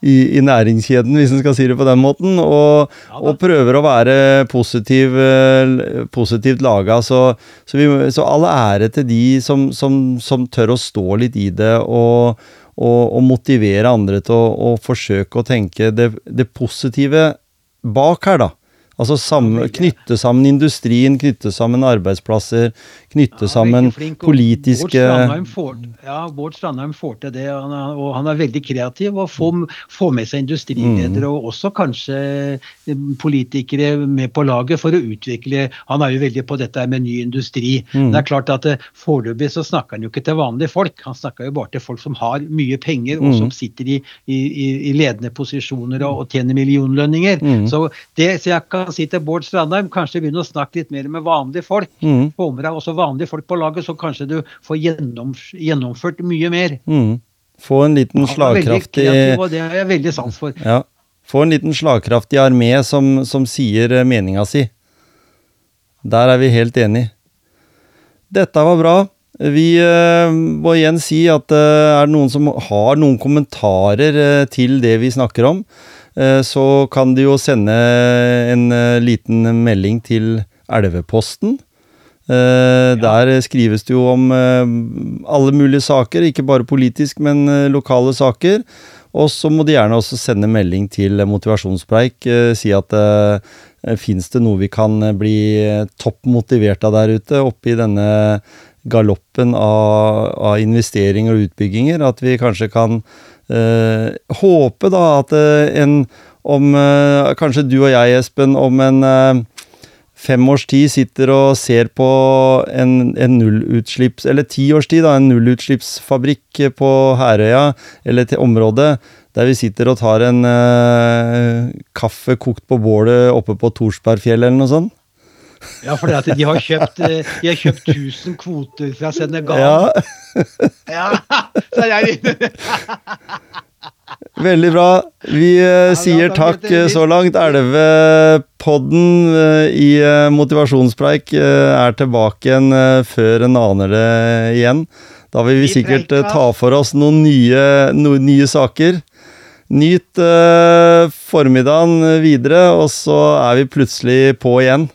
i, i, næringskjeden, hvis en skal si det på den måten, og, og prøver å være positiv, eh, positivt laga. Så, så, så, all ære til de som, som, som, tør å stå litt i det, og, og, og motivere andre til å, forsøke å tenke det, det positive bak her, da. Altså sammen, knytte sammen industrien, knytte sammen arbeidsplasser, knytte ja, sammen politiske får, Ja, Bård Strandheim får til det, han er, og han er veldig kreativ. Og får, får med seg industriledere mm. og også kanskje eh, politikere med på laget for å utvikle Han er jo veldig på dette med ny industri. Mm. Det er klart at eh, Foreløpig så snakker han jo ikke til vanlige folk, han snakker jo bare til folk som har mye penger og mm. som sitter i, i, i, ledende posisjoner og, og tjener millionlønninger. Mm. Så, det, så jeg kan kan si til Bård Strandheim, kanskje begynne å snakke litt mer med vanlige folk. Mm. Få med deg også vanlige folk på laget, så kanskje du får gjennom, gjennomført mye mer. Mm. Få en liten slagkraftig kreativ, Det har jeg veldig sans for. Ja. Få en liten slagkraftig armé som, som sier eh, meninga si. Der er vi helt enige. Dette var bra. Vi uh, må igjen si at uh, er det noen som har noen kommentarer uh, til det vi snakker om, så kan de jo sende en eh, liten melding til Elveposten. Eh, der skrives det jo om alle mulige saker, ikke bare politisk, men lokale saker. Og så må de gjerne også sende melding til motivasjonspreik. Si at fins det noe vi kan bli topp motivert av der ute, oppi denne galoppen av, av investeringer og utbygginger. At vi kanskje kan håpe da at uh, en om uh, Kanskje du og jeg, Espen, om en fem års tid sitter og ser på en, en nullutslipps... Eller ti års tid, da, en nullutslippsfabrikk på Herøya, eller til området, der vi sitter og tar en kaffe kokt på bålet oppe på Torsbergfjellet eller noe sånt. Ja, for de har kjøpt De har kjøpt 1000 kvoter fra Senegal. Ja. ja. Så jeg Veldig bra. Vi uh, sier takk uh, så langt. Elvepodden uh, i motivasjonspreik er tilbake igjen før en aner det igjen. Da vil vi sikkert ta for oss noen nye, noen nye saker. Nyt formiddagen videre, og så er vi plutselig på igjen.